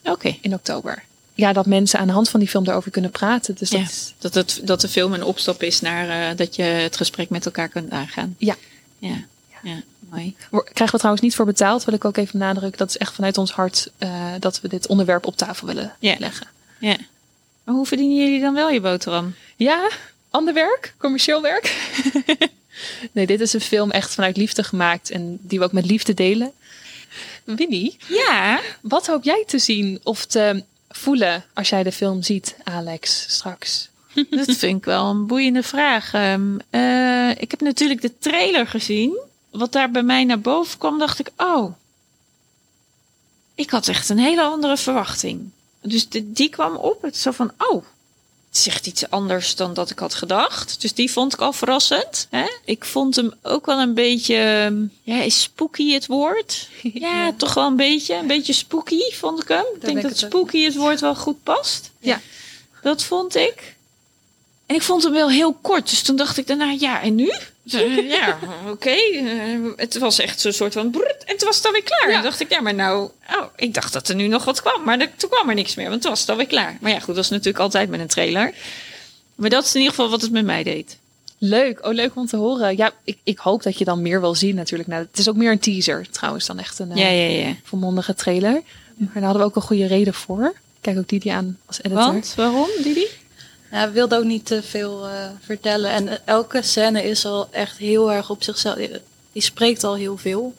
Oké. in oktober. Ja, dat mensen aan de hand van die film daarover kunnen praten. Dus dat Ja. Dat, het, dat de film een opstap is naar eh, dat je het gesprek met elkaar kunt aangaan. Ja. Ja, ja mooi. Krijgen we trouwens niet voor betaald, wil ik ook even benadrukken. Dat is echt vanuit ons hart eh, dat we dit onderwerp op tafel willen Ja. leggen. Ja. Maar hoe verdienen jullie dan wel je boterham? Ja, ander werk, commercieel werk. nee, dit is een film echt vanuit liefde gemaakt en die we ook met liefde delen. Winnie, Ja, wat hoop jij te zien of te voelen als jij de film ziet, Alex, straks? dat vind ik wel een boeiende vraag. Ehm, eh, ik heb natuurlijk de trailer gezien. Wat daar bij mij naar boven kwam, dacht ik, oh. Ik had echt een hele andere verwachting. Dus die kwam op. Het zo van, oh. Echt iets anders dan dat ik had gedacht. Dus die vond ik al verrassend. Hè? Ik vond hem ook wel een beetje... ehm, Ja, is spooky het woord? Ja, toch wel een beetje. Een beetje spooky vond ik hem. Ik denk dat spooky het woord wel goed past. Ja. Dat vond ik. En ik vond hem wel heel kort. Dus toen dacht ik daarna, ja, en nu? Eh, ja, oké. Eh, het was echt zo'n soort van... brrrt, en toen was het alweer klaar. En toen dacht ik, ja, maar nou... Oh, ik dacht dat er nu nog wat kwam. Maar er- toen kwam er niks meer, want toen was het alweer klaar. Maar ja, goed, dat is natuurlijk altijd met een trailer. Maar dat is in ieder geval wat het met mij deed. Leuk, oh leuk om te horen. Ja, ik, ik hoop dat je dan meer wil zien natuurlijk. Nou, het is ook meer een teaser trouwens dan echt een eh, Ja, ja, ja. volmondige trailer. Maar daar hadden we ook een goede reden voor. Kijk ook Didi aan als editor. Want, waarom, Didi? Ja, we wilden ook niet te veel eh, vertellen. En eh, elke scène is al echt heel erg op zichzelf. Die, die spreekt al heel veel.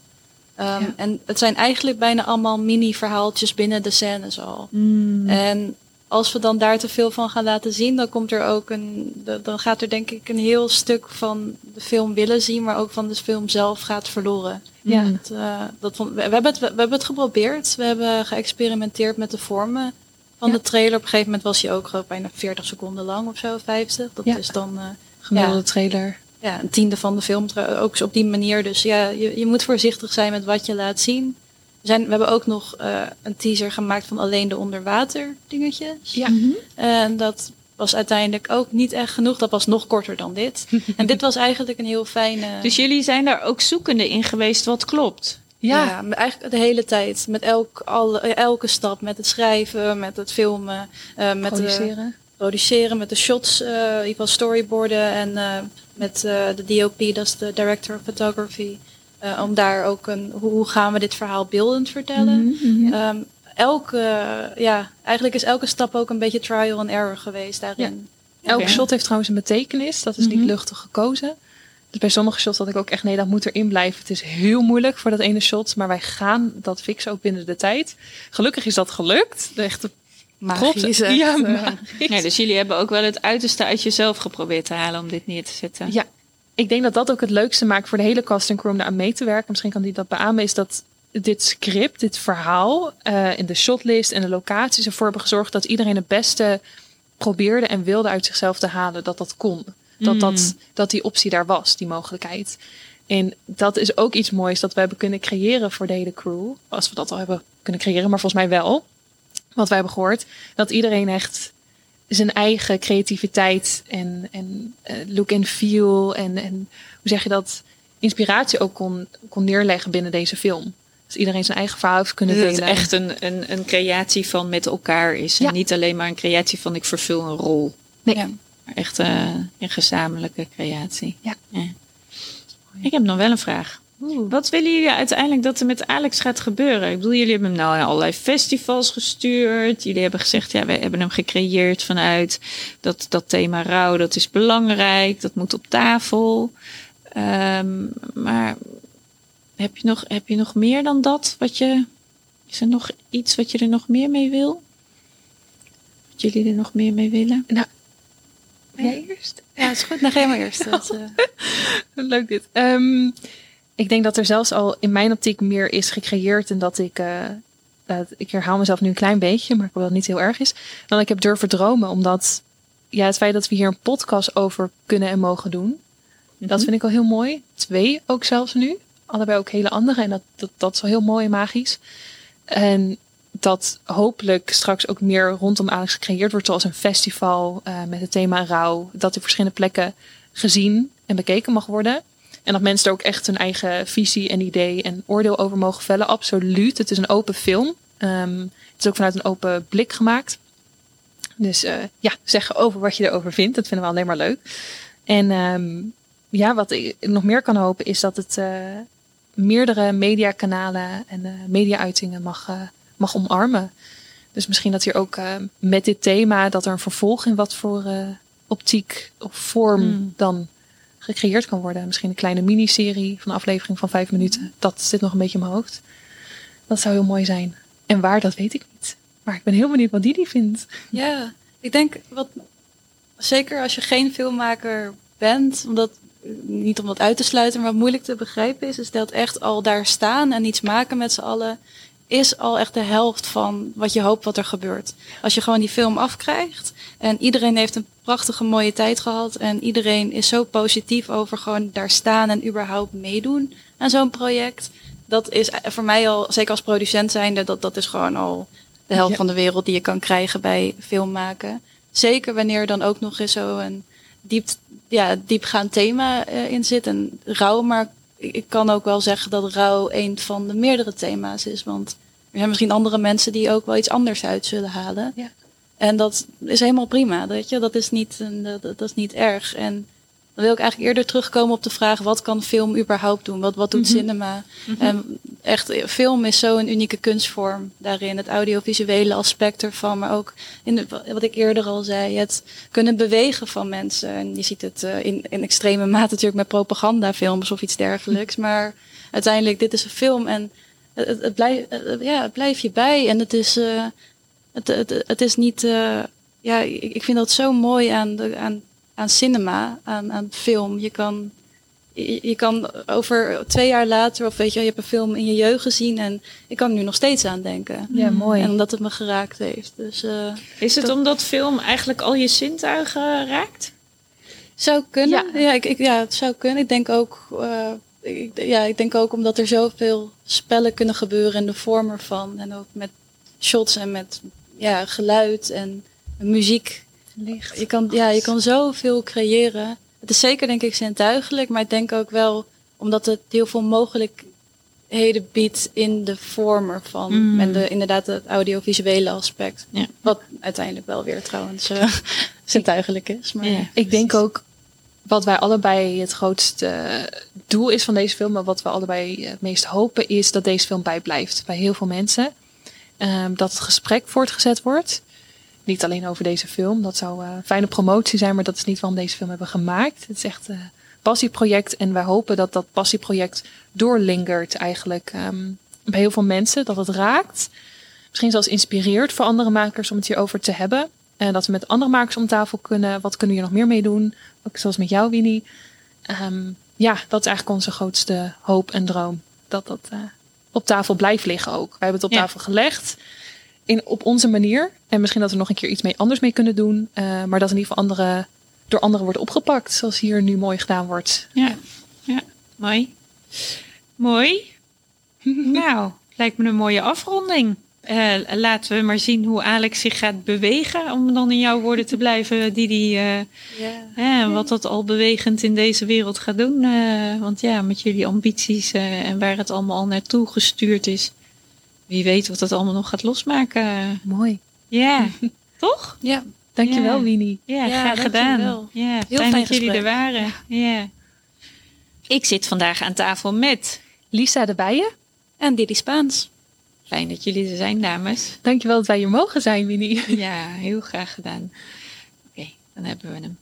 Ehm, Ja. En het zijn eigenlijk bijna allemaal mini-verhaaltjes binnen de scènes al. Mm. En als we dan daar te veel van gaan laten zien, dan komt er ook een. Dan gaat er denk ik een heel stuk van de film willen zien, maar ook van de film zelf gaat verloren. Ja. Dat, eh, dat vond, we, we hebben het, we, hebben het geprobeerd. We hebben geëxperimenteerd met de vormen van Ja. de trailer. Op een gegeven moment was hij ook bijna 40 seconden lang of zo, 50. Dat Ja. is dan eh, Gemiddelde Ja. trailer. ja, een tiende van de film. Ook op die manier. Dus ja, je, je moet voorzichtig zijn met wat je laat zien. We, zijn, we hebben ook nog eh, een teaser gemaakt van alleen de onderwater dingetjes. Ja. En dat was uiteindelijk ook niet echt genoeg. Dat was nog korter dan dit. en dit was eigenlijk een heel fijne... Dus jullie zijn daar ook zoekende in geweest wat klopt. Ja, Ja, eigenlijk de hele tijd. Met elk, alle, elke stap. Met het schrijven, met het filmen. eh, met de produceren. produceren, met de shots. eh, in ieder geval storyboarden. En eh, met de DOP, dat is de Director of Photography. om daar ook een... Hoe, gaan we dit verhaal beeldend vertellen? Mhm, Ehm, elke... ja, eigenlijk is elke stap ook een beetje trial and error geweest daarin. Elk Oké. shot heeft trouwens een betekenis. Dat is niet Mhm. luchtig gekozen. Dus bij sommige shots had ik ook echt, nee, dat moet erin blijven. Het is heel moeilijk voor dat ene shot, maar wij gaan dat fixen ook binnen de tijd. Gelukkig is dat gelukt. De echte Magie is echt, Ja, magisch. Ja, dus jullie hebben ook wel het uiterste uit jezelf geprobeerd te halen om dit neer te zetten. Ja, ik denk dat dat ook het leukste maakt voor de hele cast en crew om daar aan mee te werken. Misschien kan die dat beamen, is dat dit script, dit verhaal, eh, in de shotlist en de locaties ervoor hebben gezorgd dat iedereen het beste probeerde en wilde uit zichzelf te halen dat dat kon. Dat, dat, dat die optie daar was, die mogelijkheid. En dat is ook iets moois dat we hebben kunnen creëren voor de hele crew. Als we dat al hebben kunnen creëren, maar volgens mij wel. Wat wij hebben gehoord. Dat iedereen echt zijn eigen creativiteit en, en eh, look and feel en, en hoe zeg je dat, inspiratie ook kon, kon neerleggen binnen deze film. Dus iedereen zijn eigen verhaal heeft kunnen Dat delen. het echt een, een, een creatie van met elkaar is. En Ja. niet alleen maar een creatie van ik vervul een rol. Nee. Ja. Maar echt eh, een gezamenlijke creatie. Ja. Ik heb nog wel een vraag. Wat willen jullie uiteindelijk dat er met Alex gaat gebeuren? Ik bedoel, jullie hebben hem nou naar allerlei festivals gestuurd. Jullie hebben gezegd, ja, wij hebben hem gecreëerd vanuit dat, dat thema rouw, dat is belangrijk, dat moet op tafel. Ehm, maar heb je, nog, heb je nog meer dan dat wat je Is er nog iets wat je er nog meer mee wil? Wat jullie er nog meer mee willen? Nou, jij eerst? Ja, is goed. Nou, maar eerst. Dat, eh, Leuk dit. Ehm, ik denk dat er zelfs al in mijn optiek meer is gecreëerd en dat ik, dat- ik herhaal mezelf nu een klein beetje, maar ik hoop dat het niet heel erg is, dan ik heb durven dromen. Omdat ja, het feit dat we hier een podcast over kunnen en mogen doen, dat vind ik al heel mooi. Twee ook zelfs nu. Allebei ook hele andere en dat, dat, dat is wel heel mooi en magisch. En dat hopelijk straks ook meer rondom Alex gecreëerd wordt, zoals een festival eh, met het thema rouw. Dat op verschillende plekken gezien en bekeken mag worden. En dat mensen er ook echt hun eigen visie en idee en oordeel over mogen vellen. Absoluut. Het is een open film. Ehm, het is ook vanuit een open blik gemaakt. Dus eh, ja, zeg over wat je erover vindt. Dat vinden we alleen maar leuk. En ehm, ja, wat ik nog meer kan hopen is dat het eh, meerdere mediakanalen en eh, media-uitingen mag, mag omarmen. Dus misschien dat hier ook eh, met dit thema dat er een vervolg in wat voor eh, optiek of vorm Hmm. dan gecreëerd kan worden. Misschien een kleine miniserie van een aflevering van vijf minuten. Dat zit nog een beetje in mijn hoofd. Dat zou heel mooi zijn. En waar, dat weet ik niet. Maar ik ben heel benieuwd wat Didi vindt. Ja, ik denk wat zeker als je geen filmmaker bent, omdat niet om dat uit te sluiten, maar wat moeilijk te begrijpen is, is dat echt al daar staan en iets maken met z'n allen, is al echt de helft van wat je hoopt wat er gebeurt. Als je gewoon die film afkrijgt en iedereen heeft een prachtige mooie tijd gehad en iedereen is zo positief over gewoon daar staan en überhaupt meedoen aan zo'n project. Dat is voor mij al, zeker als producent zijnde, dat, dat is gewoon al de helft Ja. van de wereld die je kan krijgen bij filmmaken. Zeker wanneer er dan ook nog eens zo een diep, ja, diepgaand thema eh, in zit. En rouw, maar ik kan ook wel zeggen dat rouw een van de meerdere thema's is. Want er zijn misschien andere mensen die ook wel iets anders uit zullen halen. Ja. En dat is helemaal prima, weet je. Dat is niet, een, dat, dat is niet erg. En dan wil ik eigenlijk eerder terugkomen op de vraag... wat kan film überhaupt doen? Wat, wat doet Mhm. cinema? En echt, eh, film is zo'n unieke kunstvorm daarin. Het audiovisuele aspect ervan, maar ook in de, wat ik eerder al zei, het kunnen bewegen van mensen. En je ziet het eh, in, in extreme mate natuurlijk met propagandafilms of iets dergelijks. Maar uiteindelijk, dit is een film en het, het, het blijft, ja, het blijft je bij. En het is, eh, het, het, het is niet, eh, ja, ik, ik vind dat zo mooi aan, de, aan, aan cinema, aan, aan film. Je kan je, je kan over twee jaar later, of weet je, je hebt een film in je jeugd gezien en ik kan er nu nog steeds aan denken. Ja, mooi. En omdat het me geraakt heeft. Dus eh, Is het Dat- omdat film eigenlijk al je zintuigen raakt? zou kunnen. Ja. Ja, ik, ik, ja, het zou kunnen. Ik denk ook, eh, ik, ja, ik denk ook omdat er zoveel spellen kunnen gebeuren in de vorm ervan. En ook met shots en met ja, geluid en muziek. Licht. Je kan, ja, je kan zoveel creëren. Het is zeker, denk ik, zintuigelijk, maar ik denk ook wel omdat het heel veel mogelijkheden biedt in de vorm ervan. Mm. En de, inderdaad het audiovisuele aspect. Ja. Wat uiteindelijk wel weer trouwens eh, zintuigelijk is. Maar Ja. Ik denk ook wat wij allebei het grootste doel is van deze film, maar wat we allebei het meest hopen, is dat deze film bijblijft bij heel veel mensen. Ehm, dat het gesprek voortgezet wordt. Niet alleen over deze film, dat zou eh, fijne promotie zijn, maar dat is niet waarom we deze film hebben gemaakt. Het is echt een passieproject en wij hopen dat dat passieproject doorlingert eigenlijk ehm, bij heel veel mensen, dat het raakt. Misschien zelfs inspireert voor andere makers om het hierover te hebben. En dat we met andere makers om tafel kunnen. Wat kunnen we hier nog meer mee doen? Ook zoals met jou, Winnie. Ehm, ja, dat is eigenlijk onze grootste hoop en droom. Dat dat eh, op tafel blijft liggen ook. Wij hebben het op Ja. tafel gelegd. In, op onze manier. En misschien dat we nog een keer iets mee anders mee kunnen doen. eh, maar dat in ieder geval andere, door anderen wordt opgepakt. Zoals hier nu mooi gedaan wordt. Ja, ja. mooi. Mooi. nou, lijkt me een mooie afronding. Eh, laten we maar zien hoe Alex zich gaat bewegen. Om dan in jouw woorden te blijven, Didi. eh ja. hè, wat dat al bewegend in deze wereld gaat doen. Eh, want ja, met jullie ambities eh, en waar het allemaal al naartoe gestuurd is. Wie weet wat het allemaal nog gaat losmaken. Mooi. Ja, toch? ja. Dankjewel, Ja. Winnie. Ja, Ja, graag gedaan. dankjewel. Ja, Heel fijn, fijn dat jullie er waren. Ja. Ik zit vandaag aan tafel met. Lisa de Bijen. En Didi Spaans. Fijn dat jullie er zijn, dames. Dankjewel dat wij hier mogen zijn, Winnie. Ja, heel graag gedaan. Oké, dan hebben we hem.